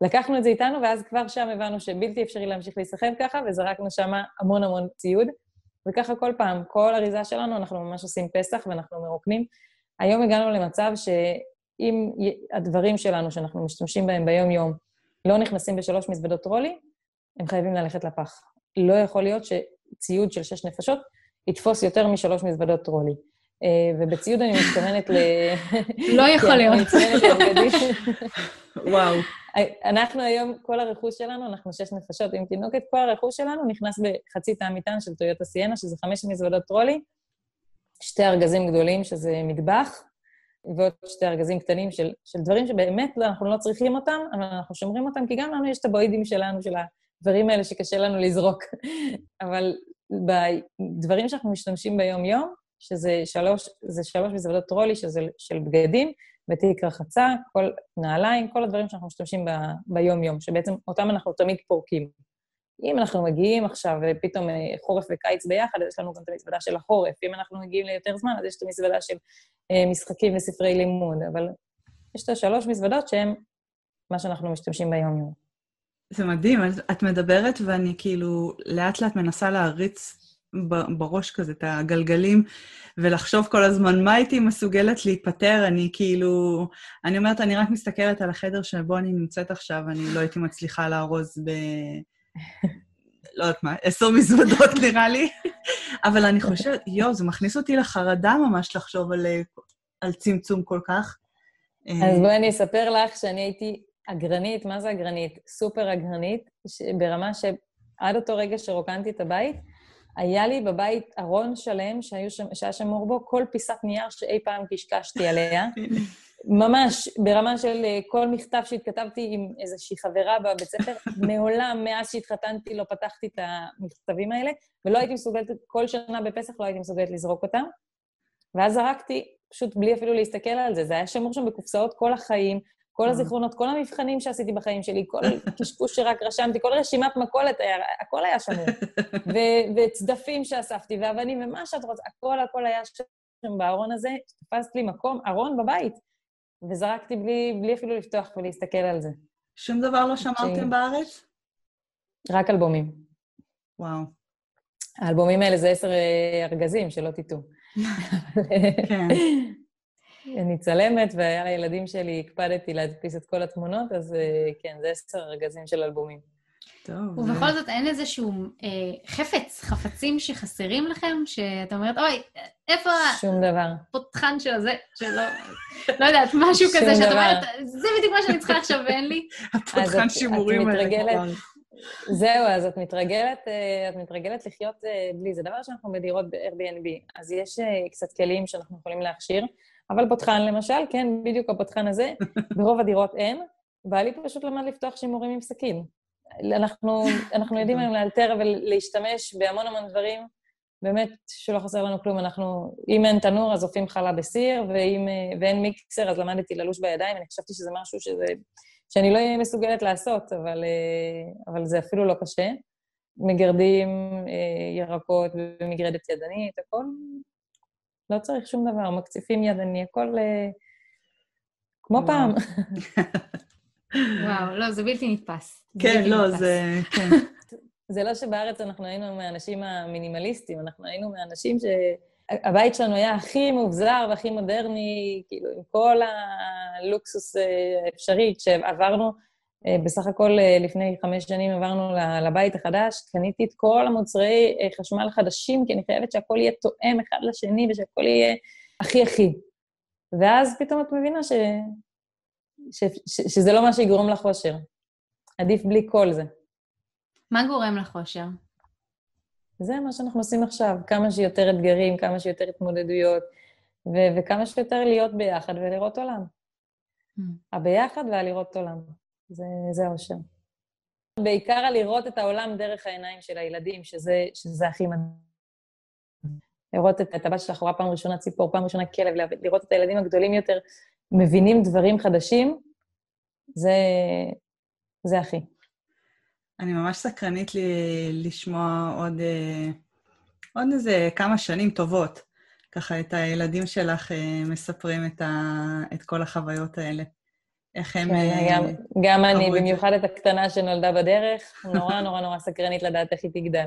לקחנו את זה איתנו, ואז כבר שם הבנו שבלתי אפשרי להמשיך להיסחב ככה, וזרקנו שם המון המון ציוד. וככה כל פעם, כל אריזה שלנו, אנחנו ממש עושים פסח ואנחנו מרוקנים. היום הגענו למצב שאם הדברים שלנו, שאנחנו משתמשים בהם ביום-יום, לא נכנסים בשלוש מזוודות טרולי, הם חייבים ללכת לפח. לא יכול להיות שציוד של שש נפשות יתפוס יותר משלוש מזוודות טרולי. אה, ובציוד אני מתכוונת ל... לא יכול כן, להיות. וואו. אנחנו היום, כל הרכוש שלנו, אנחנו שש נפשות עם תינוקת, כל הרכוש שלנו נכנס בחצי תא מטען של טויוטה סיינה, שזה חמש מזוודות טרולי, שתי ארגזים גדולים, שזה מטבח, ועוד שתי ארגזים קטנים של, של דברים שבאמת לא, אנחנו לא צריכים אותם, אבל אנחנו שומרים אותם, כי גם לנו יש את הבוידים שלנו, של הדברים האלה שקשה לנו לזרוק. אבל בדברים שאנחנו משתמשים ביום-יום, שזה שלוש, זה שלוש מזוודות טרולי, שזה של בגדים, ותיק רחצה, כל נעליים, כל הדברים שאנחנו משתמשים ב, ביום-יום, שבעצם אותם אנחנו תמיד פורקים. אם אנחנו מגיעים עכשיו ופתאום חורף וקיץ ביחד, אז יש לנו גם את המזוודה של החורף. אם אנחנו מגיעים ליותר זמן, אז יש את המזוודה של אה, משחקים וספרי לימוד. אבל יש את השלוש מזוודות שהן מה שאנחנו משתמשים ביום-יום. זה מדהים, את מדברת ואני כאילו לאט-לאט מנסה להריץ בראש כזה את הגלגלים, ולחשוב כל הזמן מה הייתי מסוגלת להיפטר. אני כאילו... אני אומרת, אני רק מסתכלת על החדר שבו אני נמצאת עכשיו, אני לא הייתי מצליחה לארוז ב... לא יודעת מה, עשר מזוודות נראה לי. אבל אני חושבת, יואו, זה מכניס אותי לחרדה ממש לחשוב על, על צמצום כל כך. אז בואי אני אספר לך שאני הייתי אגרנית, מה זה אגרנית? סופר אגרנית, ברמה שעד אותו רגע שרוקנתי את הבית, היה לי בבית ארון שלם שם, שהיה שמור בו כל פיסת נייר שאי פעם קשקשתי עליה. ממש, ברמה של אה, כל מכתב שהתכתבתי עם איזושהי חברה בבית ספר, מעולם, מאז שהתחתנתי, לא פתחתי את המכתבים האלה, ולא הייתי מסוגלת, כל שנה בפסח לא הייתי מסוגלת לזרוק אותם. ואז זרקתי, פשוט בלי אפילו להסתכל על זה. זה היה שמור שם בקופסאות כל החיים, כל הזיכרונות, כל המבחנים שעשיתי בחיים שלי, כל קשקוש שרק רשמתי, כל רשימת מכולת, הכל היה שמור. וצדפים שאספתי, ואבנים, ומה שאת רוצה, הכל הכל היה שם בארון הזה, תפסת לי מקום, ארון בבית, וזרקתי בלי, בלי אפילו לפתוח ולהסתכל על זה. שום דבר לא שמרתם בארץ? רק אלבומים. וואו. האלבומים האלה זה עשר אה, ארגזים, שלא תטעו. כן. אני צלמת, והיה לילדים שלי, הקפדתי להדפיס את כל התמונות, אז אה, כן, זה עשר ארגזים של אלבומים. טוב. ובכל זאת, אין איזשהו אה, חפץ, חפצים שחסרים לכם, שאת אומרת, אוי, איפה... שום דבר. הפותחן של הזה, שלא... לא יודעת, משהו כזה, שאת אומרת, זה בדיוק מה שאני צריכה עכשיו ואין לי. הפותחן שימורים האלה. זהו, אז את מתרגלת, אה, את מתרגלת לחיות בלי. זה דבר שאנחנו בדירות ב-Airbnb. אז יש קצת כלים שאנחנו יכולים להכשיר. אבל פותחן למשל, כן, בדיוק הפותחן הזה, ברוב הדירות אין, בעלי פשוט למד לפתוח שימורים עם סכין. אנחנו, אנחנו יודעים היום לאלתר ולהשתמש בהמון המון דברים, באמת שלא חסר לנו כלום. אנחנו, אם אין תנור, אז עופים חלה בסיר, ואם, ואין מיקסר, אז למדתי ללוש בידיים. אני חשבתי שזה משהו שזה, שאני לא אהיה מסוגלת לעשות, אבל, אבל זה אפילו לא קשה. מגרדים ירקות ומגרדת ידנית, הכל לא צריך שום דבר, מקציפים ידני, הכל uh, כמו וואו. פעם. וואו, לא, זה בלתי נתפס. כן, בלתי לא, נתפס. זה... כן. זה לא שבארץ אנחנו היינו מהאנשים המינימליסטים, אנחנו היינו מהאנשים ש... הבית שלנו היה הכי מבוזר והכי מודרני, כאילו, עם כל הלוקסוס אה, האפשרי. כשעברנו, אה, בסך הכל לפני חמש שנים עברנו לבית החדש, קניתי את כל המוצרי חשמל החדשים, כי אני חייבת שהכל יהיה תואם אחד לשני ושהכל יהיה הכי הכי. ואז פתאום את מבינה ש... ש... ש... שזה לא מה שיגרום לחושר. עדיף בלי כל זה. מה גורם לחושר? זה מה שאנחנו עושים עכשיו, כמה שיותר אתגרים, כמה שיותר התמודדויות, ו- וכמה שיותר להיות ביחד ולראות עולם. הביחד והלראות עולם. זה, זה האושר. בעיקר לראות את העולם דרך העיניים של הילדים, שזה, שזה הכי מדהים. לראות את, את הבת שלך רואה פעם ראשונה ציפור, פעם ראשונה כלב, לראות את הילדים הגדולים יותר מבינים דברים חדשים, זה, זה הכי. אני ממש סקרנית לי, לשמוע עוד, אה, עוד איזה כמה שנים טובות, ככה את הילדים שלך אה, מספרים את, ה, את כל החוויות האלה. איך הם... כן, גם, גם אני, במיוחד את הקטנה שנולדה בדרך, נורא נורא נורא סקרנית לדעת איך היא תגדל.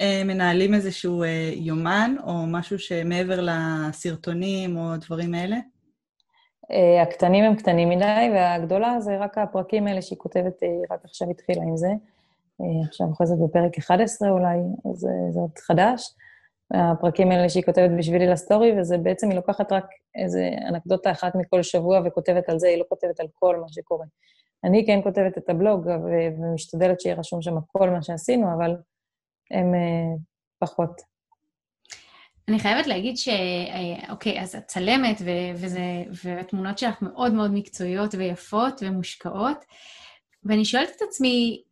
אה, מנהלים איזשהו אה, יומן, או משהו שמעבר לסרטונים או דברים האלה? אה, הקטנים הם קטנים מדי, והגדולה זה רק הפרקים האלה שהיא כותבת, היא רק עכשיו התחילה עם זה. עכשיו חוזרת בפרק 11 אולי, אז זה עוד חדש. הפרקים האלה שהיא כותבת בשבילי לסטורי, וזה בעצם, היא לוקחת רק איזה אנקדוטה אחת מכל שבוע וכותבת על זה, היא לא כותבת על כל מה שקורה. אני כן כותבת את הבלוג ומשתדלת שיהיה רשום שם כל מה שעשינו, אבל הם uh, פחות. אני חייבת להגיד ש... אה, אוקיי, אז את צלמת, ו- וזה, והתמונות שלך מאוד מאוד מקצועיות ויפות ומושקעות, ואני שואלת את עצמי,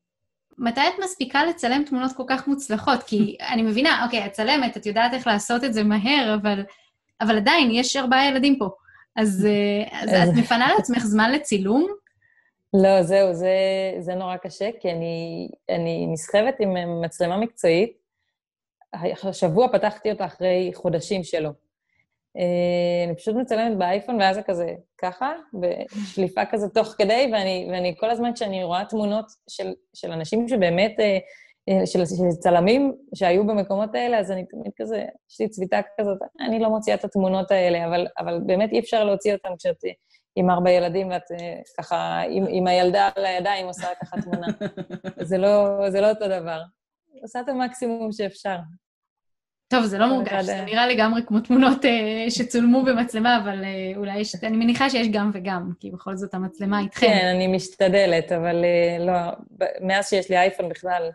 מתי את מספיקה לצלם תמונות כל כך מוצלחות? כי אני מבינה, אוקיי, את צלמת, את יודעת איך לעשות את זה מהר, אבל, אבל עדיין, יש ארבעה ילדים פה. אז, אה, אז את מפנה לעצמך זמן לצילום? לא, זהו, זה, זה נורא קשה, כי אני, אני נסחבת עם מצלמה מקצועית. השבוע פתחתי אותה אחרי חודשים שלו. אה, אני פשוט מצלמת באייפון, ואז זה כזה ככה, בשליפה כזה תוך כדי, ואני, ואני כל הזמן כשאני רואה תמונות של, של אנשים שבאמת, אה, אה, של, של צלמים שהיו במקומות האלה, אז אני תמיד כזה, יש לי צביטה כזאת, אני לא מוציאה את התמונות האלה, אבל, אבל באמת אי אפשר להוציא אותן כשאת עם ארבע ילדים, ואת ככה, עם, עם הילדה על הידיים עושה ככה תמונה. זה לא, זה לא אותו דבר. עושה את המקסימום שאפשר. טוב, זה לא מורגש, זה נראה לגמרי כמו תמונות uh, שצולמו במצלמה, אבל uh, אולי יש, אני מניחה שיש גם וגם, כי בכל זאת המצלמה איתכם. כן, אני משתדלת, אבל uh, לא, מאז שיש לי אייפון בכלל,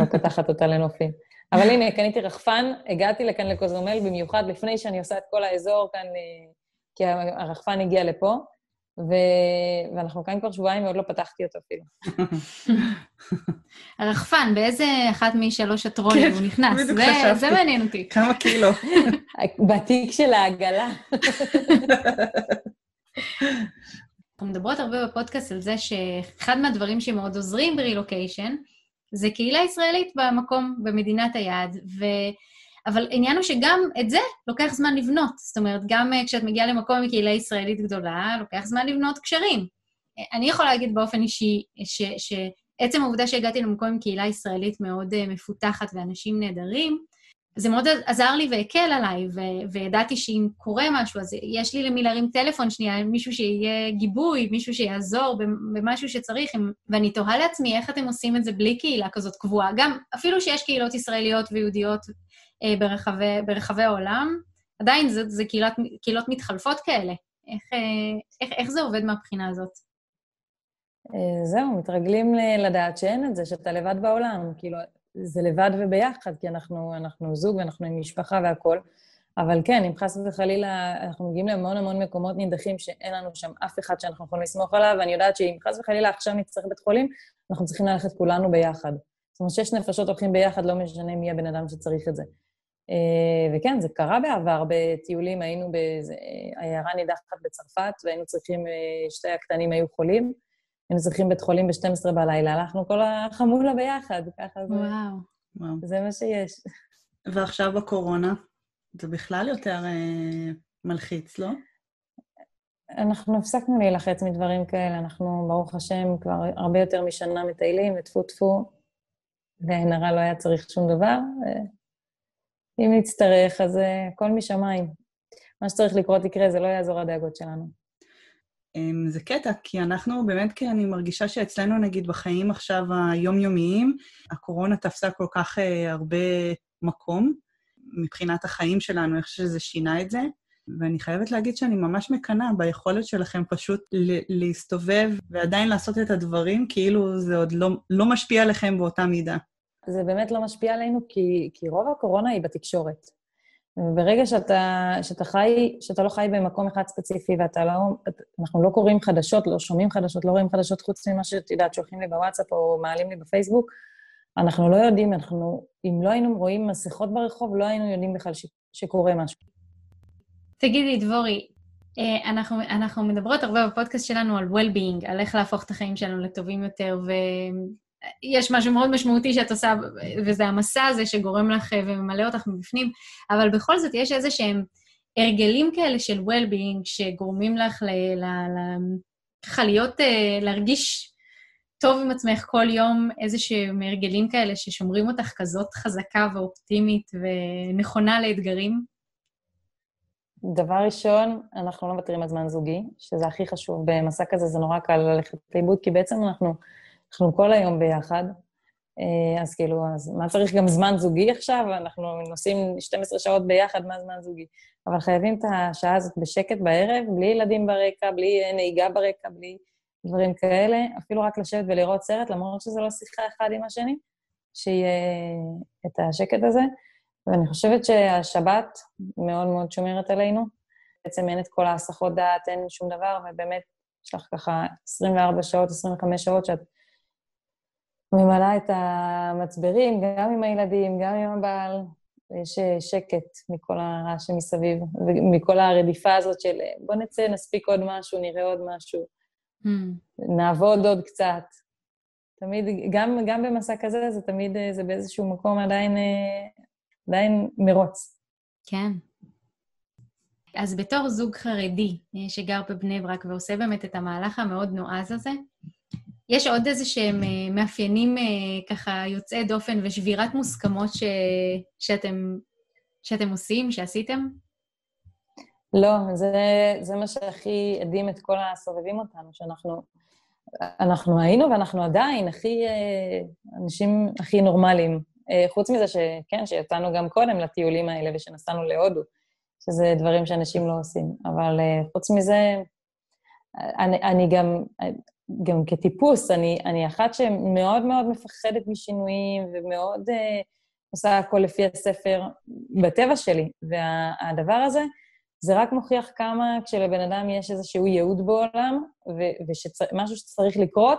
לא פותחת אותה לנופים. אבל הנה, קניתי רחפן, הגעתי לכאן לקוזומל במיוחד לפני שאני עושה את כל האזור כאן, כי הרחפן הגיע לפה, ו... ואנחנו כאן כבר שבועיים ועוד לא פתחתי אותו אפילו. הרחפן, באיזה אחת משלוש הטרולים כן, הוא נכנס? בדיוק חשבתי. זה מעניין אותי. כמה קילו. בתיק של העגלה. אנחנו מדברות הרבה בפודקאסט על זה שאחד מהדברים שמאוד עוזרים ברילוקיישן זה קהילה ישראלית במקום, במדינת היעד, ו... אבל העניין הוא שגם את זה לוקח זמן לבנות. זאת אומרת, גם uh, כשאת מגיעה למקום עם קהילה ישראלית גדולה, לוקח זמן לבנות קשרים. אני יכולה להגיד באופן אישי שעצם העובדה שהגעתי למקום עם קהילה ישראלית מאוד מפותחת ואנשים נהדרים, זה מאוד עזר לי והקל עליי, ו- וידעתי שאם קורה משהו, אז יש לי למי להרים טלפון שנייה, מישהו שיהיה גיבוי, מישהו שיעזור במשהו שצריך, ואני תוהה לעצמי איך אתם עושים את זה בלי קהילה כזאת קבועה. גם, אפילו שיש קהילות ישראליות ויהודיות אה, ברחבי, ברחבי העולם, עדיין זה, זה קהילות, קהילות מתחלפות כאלה. איך, אה, איך, איך זה עובד מהבחינה הזאת? אה, זהו, מתרגלים לדעת שאין את זה, שאתה לבד בעולם. כאילו, זה לבד וביחד, כי אנחנו, אנחנו זוג ואנחנו עם משפחה והכול. אבל כן, אם חס וחלילה, אנחנו מגיעים להמון המון מקומות נידחים שאין לנו שם אף אחד שאנחנו יכולים לסמוך עליו, ואני יודעת שאם חס וחלילה עכשיו נצטרך בית חולים, אנחנו צריכים ללכת כולנו ביחד. זאת אומרת, שש נפשות הולכים ביחד, לא משנה מי הבן אדם שצריך את זה. אה, וכן, זה קרה בעבר בטיולים, היינו באיזו עיירה נידחת בצרפת, והיינו צריכים, אה, שתי הקטנים היו חולים, היינו צריכים בית חולים ב-12 בלילה, הלכנו כל החמולה ביחד, ככה זה... וואו. זה מה שיש. ועכשיו בקורונה, זה בכלל יותר אה, מלחיץ, לא? אנחנו הפסקנו להילחץ מדברים כאלה, אנחנו, ברוך השם, כבר הרבה יותר משנה מטיילים, וטפו טפו, ועין הרע לא היה צריך שום דבר. אם נצטרך, אז אה, הכל משמיים. מה שצריך לקרות יקרה, זה לא יעזור הדאגות שלנו. אמ, זה קטע, כי אנחנו באמת, כי אני מרגישה שאצלנו, נגיד, בחיים עכשיו היומיומיים, הקורונה תפסה כל כך uh, הרבה מקום מבחינת החיים שלנו, איך שזה שינה את זה. ואני חייבת להגיד שאני ממש מקנאה ביכולת שלכם פשוט להסתובב ועדיין לעשות את הדברים, כאילו זה עוד לא, לא משפיע עליכם באותה מידה. זה באמת לא משפיע עלינו, כי, כי רוב הקורונה היא בתקשורת. וברגע שאתה, שאתה חי, שאתה לא חי במקום אחד ספציפי ואתה לא, אנחנו לא קוראים חדשות, לא שומעים חדשות, לא רואים חדשות חוץ ממה שאת יודעת, שולחים לי בוואטסאפ או מעלים לי בפייסבוק, אנחנו לא יודעים, אנחנו, אם לא היינו רואים מסכות ברחוב, לא היינו יודעים בכלל ש, שקורה משהו. תגידי, דבורי, אה, אנחנו, אנחנו מדברות הרבה בפודקאסט שלנו על well-being, על איך להפוך את החיים שלנו לטובים יותר, ויש משהו מאוד משמעותי שאת עושה, וזה המסע הזה שגורם לך אה, וממלא אותך מבפנים, אבל בכל זאת יש איזה שהם הרגלים כאלה של well-being שגורמים לך ל... ל, ל ככה להיות, אה, להרגיש טוב עם עצמך כל יום, איזה שהם הרגלים כאלה ששומרים אותך כזאת חזקה ואופטימית ונכונה לאתגרים? דבר ראשון, אנחנו לא מוותרים על זמן זוגי, שזה הכי חשוב במסע כזה, זה נורא קל ללכת לאיבוד, כי בעצם אנחנו, אנחנו כל היום ביחד, אה, אז כאילו, אז מה צריך גם זמן זוגי עכשיו? אנחנו נוסעים 12 שעות ביחד, מה זמן זוגי? אבל חייבים את השעה הזאת בשקט בערב, בלי ילדים ברקע, בלי נהיגה ברקע, בלי דברים כאלה, אפילו רק לשבת ולראות סרט, למרות שזה לא שיחה אחד עם השני, שיהיה את השקט הזה. ואני חושבת שהשבת מאוד מאוד שומרת עלינו. בעצם אין את כל ההסחות דעת, אין שום דבר, ובאמת, יש לך ככה 24 שעות, 25 שעות שאת ממלאה את המצברים, גם עם הילדים, גם עם הבעל. יש שקט מכל הרעש שמסביב, ומכל הרדיפה הזאת של בוא נצא, נספיק עוד משהו, נראה עוד משהו, mm. נעבוד עוד קצת. תמיד, גם, גם במסע כזה, זה תמיד, זה באיזשהו מקום עדיין אה, עדיין מרוץ. כן. אז בתור זוג חרדי אה, שגר בבני ברק ועושה באמת את המהלך המאוד נועז הזה, יש עוד איזה שהם אה, מאפיינים אה, ככה יוצאי דופן ושבירת מוסכמות ש... שאתם, שאתם עושים, שעשיתם? לא, זה, זה מה שהכי הדהים את כל הסובבים אותנו, שאנחנו אנחנו היינו ואנחנו עדיין הכי, אנשים הכי נורמליים. אה, חוץ מזה שכן, שיצאנו גם קודם לטיולים האלה ושנסענו להודו, שזה דברים שאנשים לא עושים. אבל אה, חוץ מזה, אני, אני גם, גם כטיפוס, אני, אני אחת שמאוד מאוד מפחדת משינויים ומאוד uh, עושה הכל לפי הספר בטבע שלי. והדבר הזה, זה רק מוכיח כמה כשלבן אדם יש איזשהו ייעוד בעולם, ומשהו שצריך לקרות,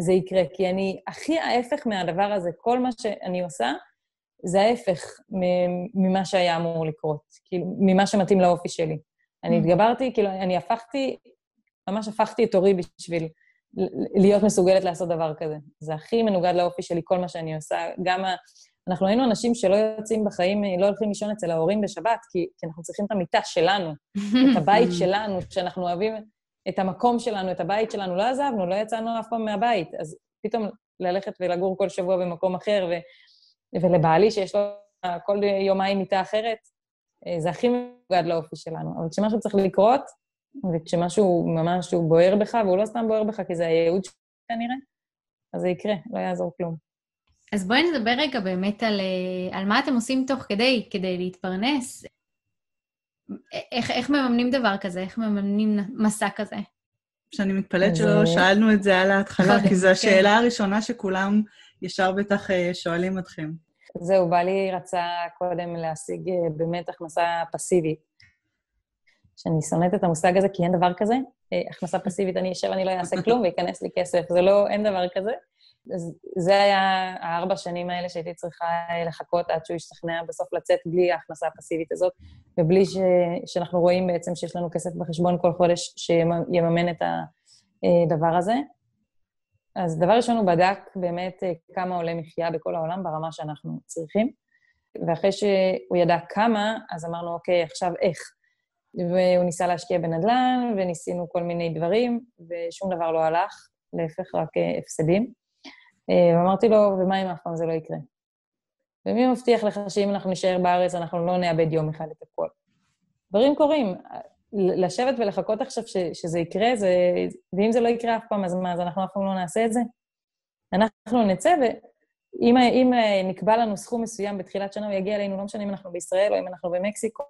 זה יקרה, כי אני הכי ההפך מהדבר הזה. כל מה שאני עושה, זה ההפך ממה שהיה אמור לקרות, כאילו, ממה שמתאים לאופי שלי. אני mm. התגברתי, כאילו, אני הפכתי, ממש הפכתי את אורי בשביל להיות מסוגלת לעשות דבר כזה. זה הכי מנוגד לאופי שלי, כל מה שאני עושה. גם ה... אנחנו היינו אנשים שלא יוצאים בחיים, לא הולכים לישון אצל ההורים בשבת, כי, כי אנחנו צריכים את המיטה שלנו, את הבית שלנו, שאנחנו אוהבים את המקום שלנו, את הבית שלנו, לא עזבנו, לא יצאנו אף פעם מהבית. אז פתאום ללכת ולגור כל שבוע במקום אחר, ו, ולבעלי שיש לו כל יומיים מיטה אחרת, אה, זה הכי מנוגד לאופי שלנו. אבל כשמשהו צריך לקרות, וכשמשהו ממש הוא בוער בך, והוא לא סתם בוער בך, כי זה הייעוד שלך כנראה, אז זה יקרה, לא יעזור כלום. אז בואי נדבר רגע באמת על, אה, על מה אתם עושים תוך כדי, כדי להתפרנס. איך, איך מממנים דבר כזה? איך מממנים מסע כזה? שאני מתפלאת שלא שאלנו את זה על ההתחלה, כי זו השאלה כן. הראשונה שכולם ישר בטח אה, שואלים אתכם. זהו, בעלי רצה קודם להשיג אה, באמת הכנסה פסיבית. שאני שונאת את המושג הזה, כי אין דבר כזה. אה, הכנסה פסיבית, אני אשב, אני לא אעשה כלום וייכנס לי כסף. זה לא, אין דבר כזה. אז זה היה הארבע שנים האלה שהייתי צריכה לחכות עד שהוא ישתכנע בסוף לצאת בלי ההכנסה הפסיבית הזאת, ובלי ש, שאנחנו רואים בעצם שיש לנו כסף בחשבון כל חודש שיממן את הדבר הזה. אז דבר ראשון, הוא בדק באמת כמה עולה מחיה בכל העולם ברמה שאנחנו צריכים, ואחרי שהוא ידע כמה, אז אמרנו, אוקיי, עכשיו איך? והוא ניסה להשקיע בנדל"ן, וניסינו כל מיני דברים, ושום דבר לא הלך, להפך, רק הפסדים. אה, ואמרתי לו, ומה אם אף פעם זה לא יקרה? ומי מבטיח לך שאם אנחנו נישאר בארץ, אנחנו לא נאבד יום אחד את הכול? דברים קורים. לשבת ולחכות עכשיו ש, שזה יקרה, זה... ואם זה לא יקרה אף פעם, אז מה, אז אנחנו אף פעם לא נעשה את זה? אנחנו נצא, ואם נקבע לנו סכום מסוים בתחילת שנה, הוא יגיע אלינו, לא משנה אם אנחנו בישראל או אם אנחנו במקסיקו,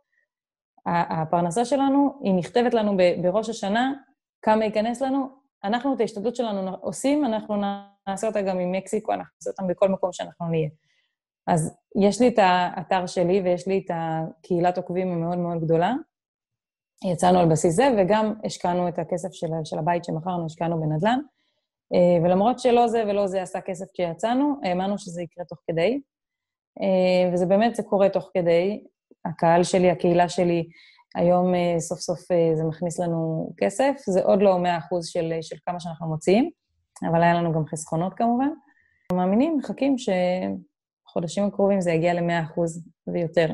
הפרנסה שלנו, היא נכתבת לנו בראש השנה, כמה ייכנס לנו, אנחנו את ההשתדלות שלנו עושים, אנחנו נעשה אותה גם עם מקסיקו, אנחנו נעשה אותה בכל מקום שאנחנו נהיה. אז יש לי את האתר שלי ויש לי את הקהילת עוקבים המאוד מאוד גדולה. יצאנו על בסיס זה, וגם השקענו את הכסף של, של הבית שמכרנו, השקענו בנדל"ן. אה, ולמרות שלא זה ולא זה עשה כסף כשיצאנו, האמנו שזה יקרה תוך כדי. אה, וזה באמת, זה קורה תוך כדי. הקהל שלי, הקהילה שלי, היום אה, סוף סוף זה מכניס לנו כסף. זה עוד לא 100% של, של כמה שאנחנו מוציאים, אבל היה לנו גם חסכונות כמובן. אנחנו מאמינים, מחכים שבחודשים הקרובים זה יגיע ל-100% ויותר,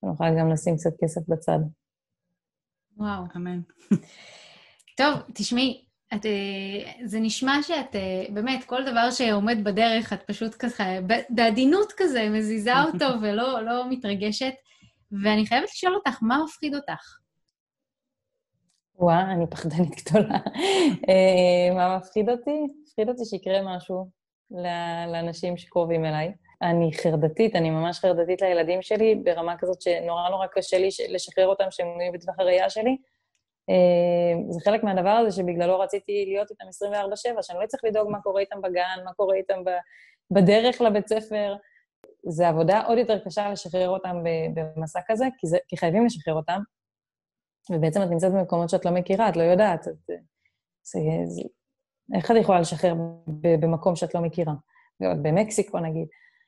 שנוכל גם לשים קצת כסף בצד. וואו. אמן. טוב, תשמעי, את, אה, זה נשמע שאת, אה, באמת, כל דבר שעומד בדרך, את פשוט ככה, בעדינות כזה, מזיזה אותו ולא לא מתרגשת. ואני חייבת לשאול אותך, מה מפחיד אותך? וואה, אני פחדנית גדולה. אה, מה מפחיד אותי? מפחיד אותי שיקרה משהו לאנשים שקרובים אליי. אני חרדתית, אני ממש חרדתית לילדים שלי, ברמה כזאת שנורא נורא קשה לי לשחרר אותם שהם יהיו בטווח הראייה שלי. אה, זה חלק מהדבר הזה שבגללו רציתי להיות איתם 24-7, שאני לא צריך לדאוג מה קורה איתם בגן, מה קורה איתם בדרך לבית ספר. זו עבודה עוד יותר קשה לשחרר אותם במסע כזה, כי, זה, כי חייבים לשחרר אותם, ובעצם את נמצאת במקומות שאת לא מכירה, את לא יודעת. את, זה, זה, איך את יכולה לשחרר במקום שאת לא מכירה? במקסיקו נגיד.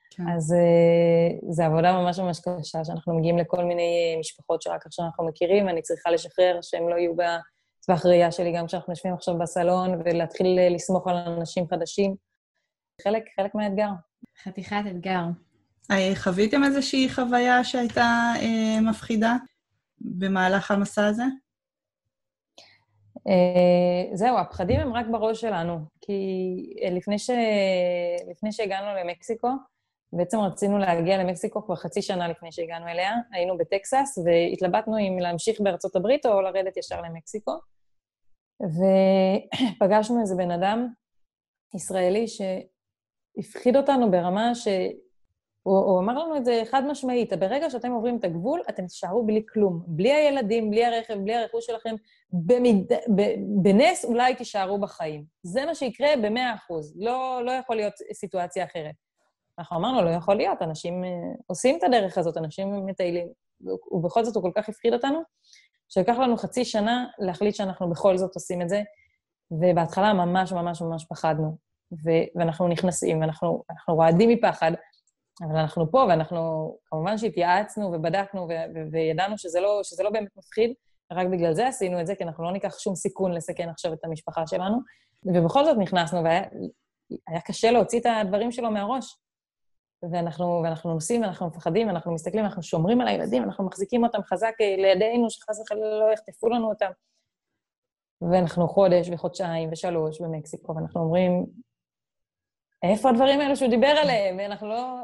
כן. אז uh, זו עבודה ממש ממש קשה, שאנחנו מגיעים לכל מיני אה, משפחות שרק עכשיו אנחנו מכירים, אני צריכה לשחרר שהם לא יהיו בטווח ראייה שלי, גם כשאנחנו יושבים עכשיו בסלון, ולהתחיל אה, לסמוך על אנשים חדשים. חלק, חלק מהאתגר. חתיכת אתגר. חוויתם איזושהי חוויה שהייתה אה, מפחידה במהלך המסע הזה? Uh, זהו, הפחדים הם רק בראש שלנו, כי לפני, ש... לפני שהגענו למקסיקו, בעצם רצינו להגיע למקסיקו כבר חצי שנה לפני שהגענו אליה. היינו בטקסס, והתלבטנו אם להמשיך בארצות הברית או לרדת ישר למקסיקו. ופגשנו איזה בן אדם ישראלי שהפחיד אותנו ברמה ש... הוא, הוא אמר לנו את זה חד משמעית, ברגע שאתם עוברים את הגבול, אתם תישארו בלי כלום. בלי הילדים, בלי הרכב, בלי הרכוש שלכם, במד... ב... בנס אולי תישארו בחיים. זה מה שיקרה במאה אחוז. לא, לא יכול להיות סיטואציה אחרת. אנחנו אמרנו, לא יכול להיות, אנשים אה, עושים את הדרך הזאת, אנשים מטיילים. ובכל זאת הוא כל כך הפחיד אותנו, שלקח לנו חצי שנה להחליט שאנחנו בכל זאת עושים את זה, ובהתחלה ממש ממש ממש פחדנו. ו- ואנחנו נכנסים, ואנחנו רועדים מפחד, אבל אנחנו פה, ואנחנו, כמובן שהתייעצנו ובדקנו ו- וידענו שזה לא, שזה לא באמת מפחיד, רק בגלל זה עשינו את זה, כי אנחנו לא ניקח שום סיכון לסכן עכשיו את המשפחה שלנו. ובכל זאת נכנסנו, והיה קשה להוציא את הדברים שלו מהראש. ואנחנו, ואנחנו נוסעים, ואנחנו מפחדים, ואנחנו מסתכלים, אנחנו שומרים על הילדים, אנחנו מחזיקים אותם חזק לידינו, שחס וחלילה לא יחטפו לנו אותם. ואנחנו חודש וחודשיים ושלוש במקסיקו, ואנחנו אומרים, איפה הדברים האלו שהוא דיבר עליהם? ואנחנו לא...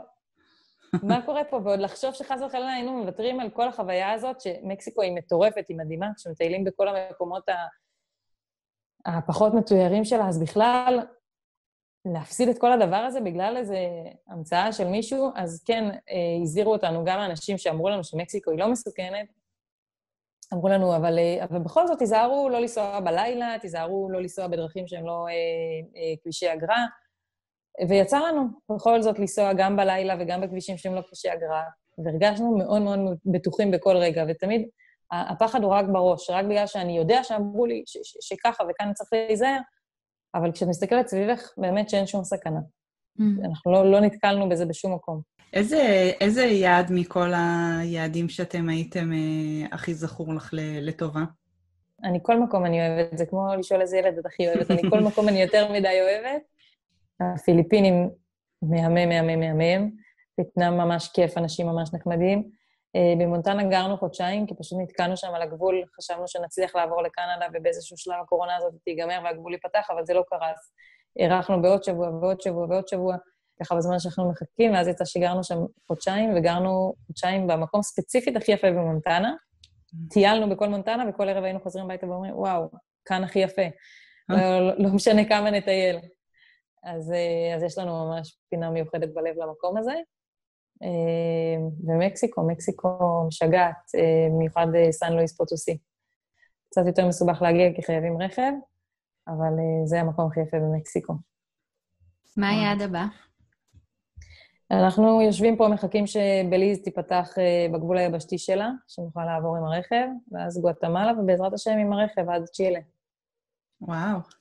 מה קורה פה? ועוד לחשוב שחס וחלילה היינו מוותרים על כל החוויה הזאת, שמקסיקו היא מטורפת, היא מדהימה, כשמטיילים בכל המקומות הפחות מתוירים שלה, אז בכלל, להפסיד את כל הדבר הזה בגלל איזו המצאה של מישהו, אז כן, אה, הזהירו אותנו גם האנשים שאמרו לנו שמקסיקו היא לא מסוכנת, אמרו לנו, אבל, אה, אבל בכל זאת תיזהרו לא לנסוע בלילה, תיזהרו לא לנסוע בדרכים שהן לא אה, אה, כבישי אגרה, ויצא לנו בכל זאת לנסוע גם בלילה וגם בכבישים שהם לא כבישי אגרה, והרגשנו מאוד מאוד בטוחים בכל רגע, ותמיד הפחד הוא רק בראש, רק בגלל שאני יודע שאמרו לי שככה וכאן צריך להיזהר, אבל כשאת מסתכלת סביבך, באמת שאין שום סכנה. Mm. אנחנו לא, לא נתקלנו בזה בשום מקום. איזה, איזה יעד מכל היעדים שאתם הייתם אה, הכי זכור לך לטובה? אני כל מקום אני אוהבת, זה כמו לשאול איזה ילד את הכי אוהבת, אני כל מקום אני יותר מדי אוהבת. הפיליפינים, מהמם, מהמם, מהמם. ויטנאם ממש כיף, אנשים ממש נחמדים. אה, במונטנה גרנו חודשיים, כי פשוט נתקענו שם על הגבול, חשבנו שנצליח לעבור לקנדה, ובאיזשהו שלב הקורונה הזאת תיגמר והגבול ייפתח, אבל זה לא קרה, אז הארכנו בעוד שבוע ועוד שבוע ועוד שבוע, ככה בזמן שאנחנו מחכים, ואז יצא שגרנו שם חודשיים, וגרנו חודשיים במקום ספציפית הכי יפה במונטנה. טיילנו בכל מונטנה, וכל ערב היינו חוזרים הביתה ואומרים, וואו, כאן הכי יפה. לא, לא, לא משנה כמה נטייל. אז, אה, אז יש לנו ממש פינה מיוחדת בלב למקום הזה. אה, ומקסיקו, מקסיקו משגעת, אה, במיוחד סן לואיס פוטוסי. קצת יותר מסובך להגיע כי חייבים רכב, אבל זה המקום הכי יפה במקסיקו. מה היעד הבא? אנחנו יושבים פה, מחכים שבליז תיפתח בגבול היבשתי שלה, שנוכל לעבור עם הרכב, ואז גואטמלה, ובעזרת השם עם הרכב עד צ'ילה. וואו.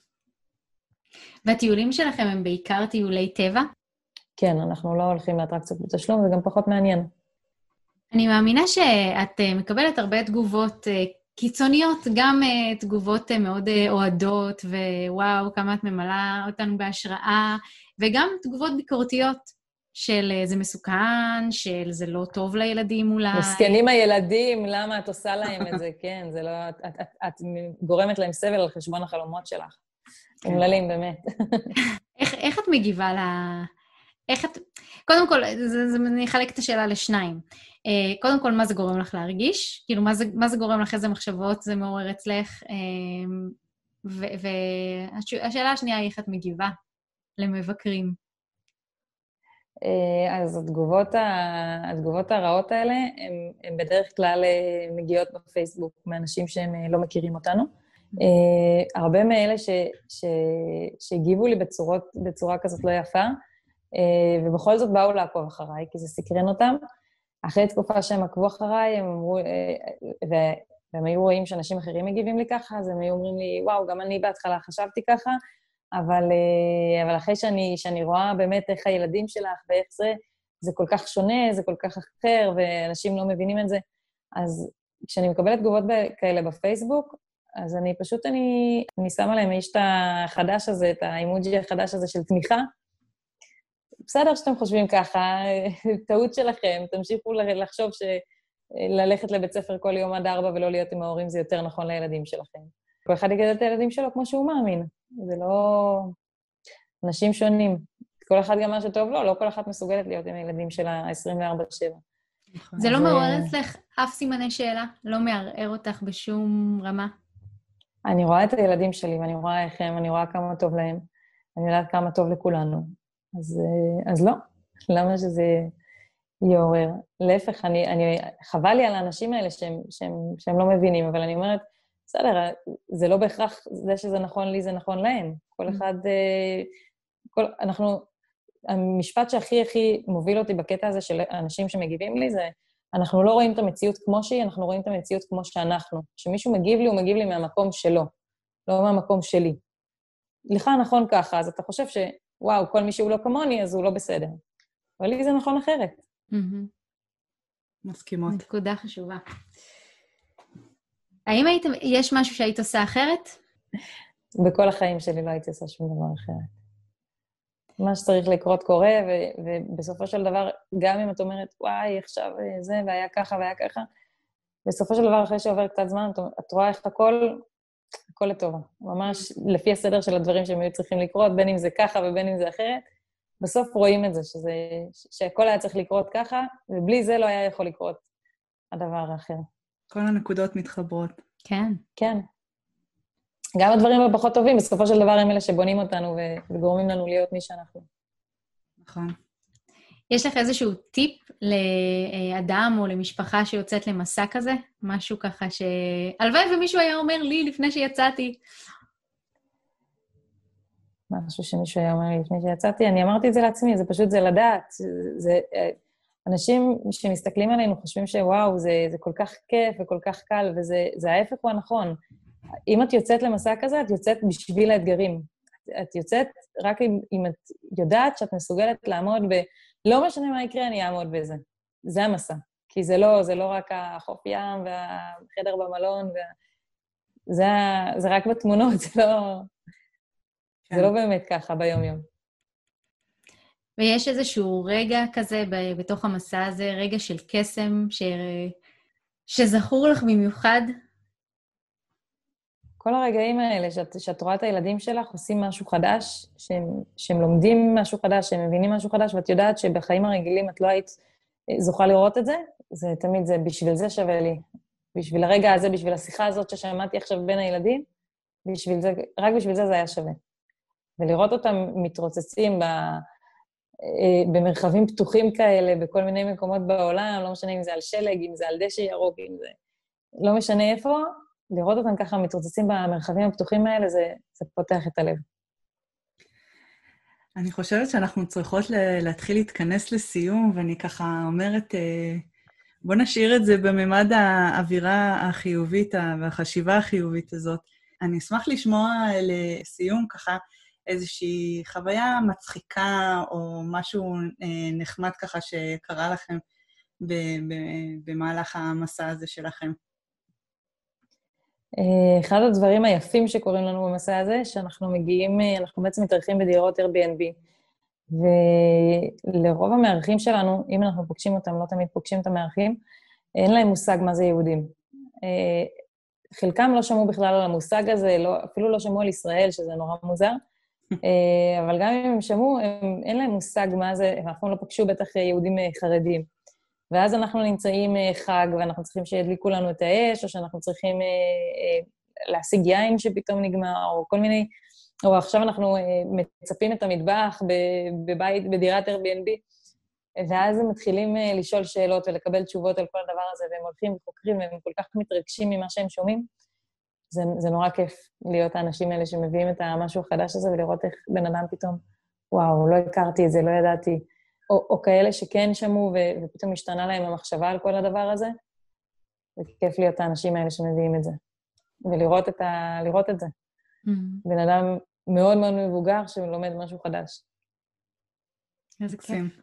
והטיולים שלכם הם בעיקר טיולי טבע? כן, אנחנו לא הולכים לאטרקציות בתשלום, זה גם פחות מעניין. אני מאמינה שאת אה, מקבלת הרבה תגובות אה, קיצוניות, גם uh, תגובות מאוד אוהדות, ווואו, כמה את ממלאה אותנו בהשראה, וגם תגובות ביקורתיות של זה מסוכן, של זה לא טוב לילדים אולי. מסכנים הילדים, למה את עושה להם את זה? כן, זה לא... את, את, את, את גורמת להם סבל על חשבון החלומות שלך. כן. אומללים, באמת. איך, איך את מגיבה ל... איך את... קודם כל, זה, זה, אני אחלק את השאלה לשניים. Uh, קודם כל, מה זה גורם לך להרגיש? כאילו, מה זה, מה זה גורם לך, איזה מחשבות זה מעורר אצלך? Uh, והשאלה השנייה היא איך את מגיבה למבקרים. Uh, אז התגובות, ה... התגובות הרעות האלה, הן בדרך כלל מגיעות בפייסבוק מאנשים שהם לא מכירים אותנו. Uh, הרבה מאלה ש, שהגיבו לי בצורות, בצורה כזאת לא יפה, uh, ובכל זאת באו לעקוב אחריי, כי זה סקרן אותם. אחרי תקופה שהם עקבו אחריי, הם אמרו, אה, אה, והם היו רואים שאנשים אחרים מגיבים לי ככה, אז הם היו אומרים לי, וואו, גם אני בהתחלה חשבתי ככה, אבל, אה, אבל אחרי שאני, שאני רואה באמת איך הילדים שלך ואיך זה, זה כל כך שונה, זה כל כך אחר, ואנשים לא מבינים את זה, אז כשאני מקבלת תגובות כאלה בפייסבוק, אז אני פשוט, אני, אני שמה להם, יש את החדש הזה, את האימוג'י החדש הזה של תמיכה, בסדר שאתם חושבים ככה, טעות שלכם, תמשיכו לחשוב שללכת לבית ספר כל יום עד ארבע ולא להיות עם ההורים זה יותר נכון לילדים שלכם. כל אחד יגדל את הילדים שלו כמו שהוא מאמין. זה לא... אנשים שונים. כל אחד גם מה שטוב לו, לא כל אחת מסוגלת להיות עם הילדים שלה 24-7. זה לא מעורר אצלך אף סימני שאלה? לא מערער אותך בשום רמה? אני רואה את הילדים שלי ואני רואה איך הם, אני רואה כמה טוב להם. אני יודעת כמה טוב לכולנו. אז, אה, אז לא, למה שזה יעורר? להפך, אני, אני, חבל לי על האנשים האלה שהם, שהם, שהם לא מבינים, אבל אני אומרת, בסדר, זה לא בהכרח זה שזה נכון לי, זה נכון להם. כל mm. אחד, אה, כל, אנחנו, המשפט שהכי הכי מוביל אותי בקטע הזה של אנשים שמגיבים לי זה, אנחנו לא רואים את המציאות כמו שהיא, אנחנו רואים את המציאות כמו שאנחנו. כשמישהו מגיב לי, הוא מגיב לי מהמקום שלו, לא מהמקום שלי. לך נכון ככה, אז אתה חושב ש... וואו, כל מי שהוא לא כמוני, אז הוא לא בסדר. אבל לי זה נכון אחרת. מסכימות. נקודה חשובה. האם היית, יש משהו שהיית עושה אחרת? בכל החיים שלי לא הייתי עושה שום דבר אחרת. מה שצריך לקרות קורה, ו- ובסופו של דבר, גם אם את אומרת, וואי, עכשיו זה, והיה ככה והיה ככה, בסופו של דבר, אחרי שעובר קצת זמן, את, את רואה איך הכל הכל לטובה. ממש לפי הסדר של הדברים שהם היו צריכים לקרות, בין אם זה ככה ובין אם זה אחרת. בסוף רואים את זה, שזה, שהכל היה צריך לקרות ככה, ובלי זה לא היה יכול לקרות הדבר האחר. כל הנקודות מתחברות. כן. כן. גם הדברים הפחות טובים, בסופו של דבר הם אלה שבונים אותנו וגורמים לנו להיות מי שאנחנו. נכון. יש לך איזשהו טיפ לאדם או למשפחה שיוצאת למסע כזה? משהו ככה ש... הלוואי ומישהו היה אומר לי לפני שיצאתי. משהו שמישהו היה אומר לי לפני שיצאתי, אני אמרתי את זה לעצמי, זה פשוט, זה לדעת. זה, אנשים שמסתכלים עלינו חושבים שוואו, זה, זה כל כך כיף וכל כך קל, וזה ההפך הוא הנכון. אם את יוצאת למסע כזה, את יוצאת בשביל האתגרים. את יוצאת רק אם, אם את יודעת שאת מסוגלת לעמוד ב... לא משנה מה יקרה, אני אעמוד בזה. זה המסע. כי זה לא, זה לא רק החוף ים והחדר במלון, וה... זה, זה רק בתמונות, זה לא, כן. זה לא באמת ככה ביום-יום. ויש איזשהו רגע כזה בתוך המסע הזה, רגע של קסם, ש... שזכור לך במיוחד? כל הרגעים האלה, שאת, שאת רואה את הילדים שלך עושים משהו חדש, שהם, שהם לומדים משהו חדש, שהם מבינים משהו חדש, ואת יודעת שבחיים הרגילים את לא היית אה, זוכה לראות את זה, זה תמיד, זה בשביל זה שווה לי. בשביל הרגע הזה, בשביל השיחה הזאת ששמעתי עכשיו בין הילדים, בשביל זה, רק בשביל זה זה היה שווה. ולראות אותם מתרוצצים ב, אה, במרחבים פתוחים כאלה, בכל מיני מקומות בעולם, לא משנה אם זה על שלג, אם זה על דשא ירוק, אם זה... לא משנה איפה, לראות אותם ככה מתרוצצים במרחבים הפתוחים האלה, זה, זה פותח את הלב. אני חושבת שאנחנו צריכות להתחיל להתכנס לסיום, ואני ככה אומרת, אה, בוא נשאיר את זה בממד האווירה החיובית והחשיבה החיובית הזאת. אני אשמח לשמוע לסיום ככה איזושהי חוויה מצחיקה או משהו אה, נחמד ככה שקרה לכם במהלך המסע הזה שלכם. אה, אחד הדברים היפים שקורים לנו במסע הזה, שאנחנו מגיעים, אה, אנחנו בעצם מתארחים בדירות Airbnb. ולרוב המארחים שלנו, אם אנחנו פוגשים אותם, לא תמיד פוגשים את המארחים, אין להם מושג מה זה יהודים. אה, חלקם לא שמעו בכלל על המושג הזה, לא, אפילו לא שמעו על ישראל, שזה נורא מוזר, אבל גם אם הם שמעו, הם, אין להם מושג מה זה, הם לא פגשו בטח יהודים חרדים. ואז אנחנו נמצאים אה, חג, ואנחנו צריכים שידליקו לנו את האש, או שאנחנו צריכים אה, אה, להשיג יין שפתאום נגמר, או כל מיני... או עכשיו אנחנו מצפים את המטבח בבית, בדירת Airbnb, ואז הם מתחילים לשאול שאלות ולקבל תשובות על כל הדבר הזה, והם הולכים וחוקרים, והם כל כך מתרגשים ממה שהם שומעים. זה, זה נורא כיף להיות האנשים האלה שמביאים את המשהו החדש הזה ולראות איך בן אדם פתאום, וואו, לא הכרתי את זה, לא ידעתי. או, או כאלה שכן שמעו ו, ופתאום השתנה להם המחשבה על כל הדבר הזה, וכיף להיות האנשים האלה שמביאים את זה. ולראות את, ה, את זה. Mm-hmm. בן אדם מאוד מאוד מבוגר שלומד משהו חדש. איזה כיף.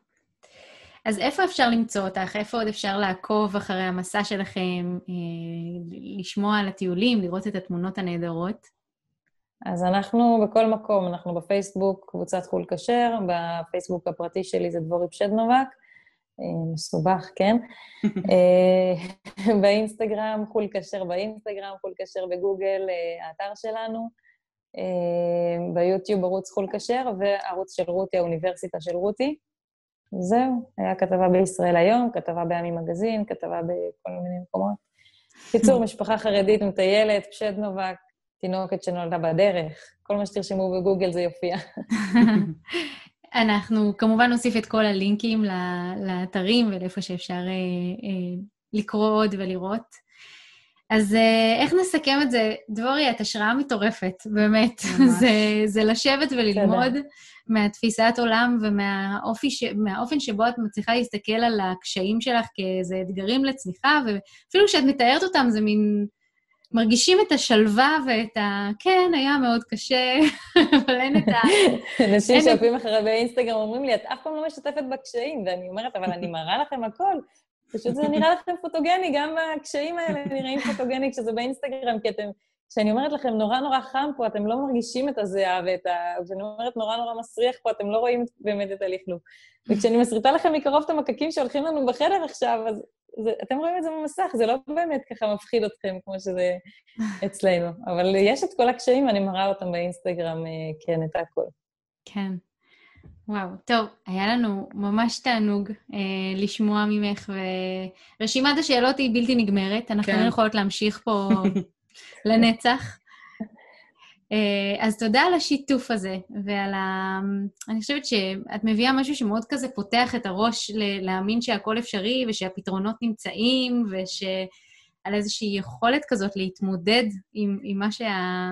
אז איפה אפשר למצוא אותך? איפה עוד אפשר לעקוב אחרי המסע שלכם, אה, לשמוע על הטיולים, לראות את התמונות הנהדרות? אז אנחנו בכל מקום, אנחנו בפייסבוק, קבוצת חו"ל כשר, בפייסבוק הפרטי שלי זה דבורי פשדנובק, אה, מסובך, כן? אה, באינסטגרם, חו"ל כשר באינסטגרם, חו"ל כשר בגוגל, אה, האתר שלנו, ביוטיוב ערוץ חו"ל כשר, וערוץ של רותי, האוניברסיטה של רותי. זהו, היה כתבה בישראל היום, כתבה בימי מגזין, כתבה בכל מיני מקומות. קיצור, משפחה חרדית מטיילת, פשדנובק, תינוקת שנולדה בדרך, כל מה שתרשמו בגוגל זה יופיע. אנחנו כמובן נוסיף את כל הלינקים לאתרים ולאיפה שאפשר אה, אה, לקרוא עוד ולראות. אז אה, איך נסכם את זה? דבורי, את השראה מטורפת, באמת. זה, זה לשבת וללמוד מהתפיסת עולם ומהאופן שבו את מצליחה להסתכל על הקשיים שלך כאיזה אתגרים לצמיחה, ואפילו כשאת מתארת אותם זה מין מרגישים את השלווה ואת ה... כן, היה מאוד קשה, אבל אין את ה... אנשים שעוקבים אחרי באינסטגרם אומרים לי, את אף פעם לא משתפת בקשיים, ואני אומרת, אבל אני מראה לכם הכל. פשוט זה נראה לכם פוטוגני, גם הקשיים האלה נראים פוטוגני כשזה באינסטגרם, כי אתם... כשאני אומרת לכם, נורא נורא חם פה, אתם לא מרגישים את הזיעה ואת ה... כשאני אומרת נורא נורא מסריח פה, אתם לא רואים באמת את הלכלוך. וכשאני מסריטה לכם מקרוב את המקקים שהולכים לנו בחדר עכשיו, אז זה, אתם רואים את זה במסך, זה לא באמת ככה מפחיד אתכם כמו שזה אצלנו. אבל יש את כל הקשיים, אני מראה אותם באינסטגרם, אה, כן, את הכול. כן. וואו, טוב, היה לנו ממש תענוג אה, לשמוע ממך, ורשימת השאלות היא בלתי נגמרת, אנחנו כן. לא יכולות להמשיך פה לנצח. אה, אז תודה על השיתוף הזה, ועל ה... אני חושבת שאת מביאה משהו שמאוד כזה פותח את הראש להאמין שהכל אפשרי ושהפתרונות נמצאים, ושעל איזושהי יכולת כזאת להתמודד עם, עם מה שה...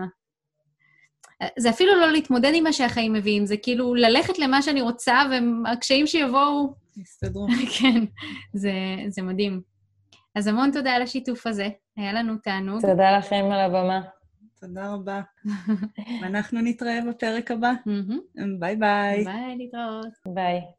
זה אפילו לא להתמודד עם מה שהחיים מביאים, זה כאילו ללכת למה שאני רוצה, והקשיים שיבואו... יסתדרו. כן, זה, זה מדהים. אז המון תודה על השיתוף הזה, היה לנו תענוג. תודה לכם על הבמה. תודה רבה. ואנחנו נתראה בפרק הבא. ביי ביי. ביי, להתראות. ביי.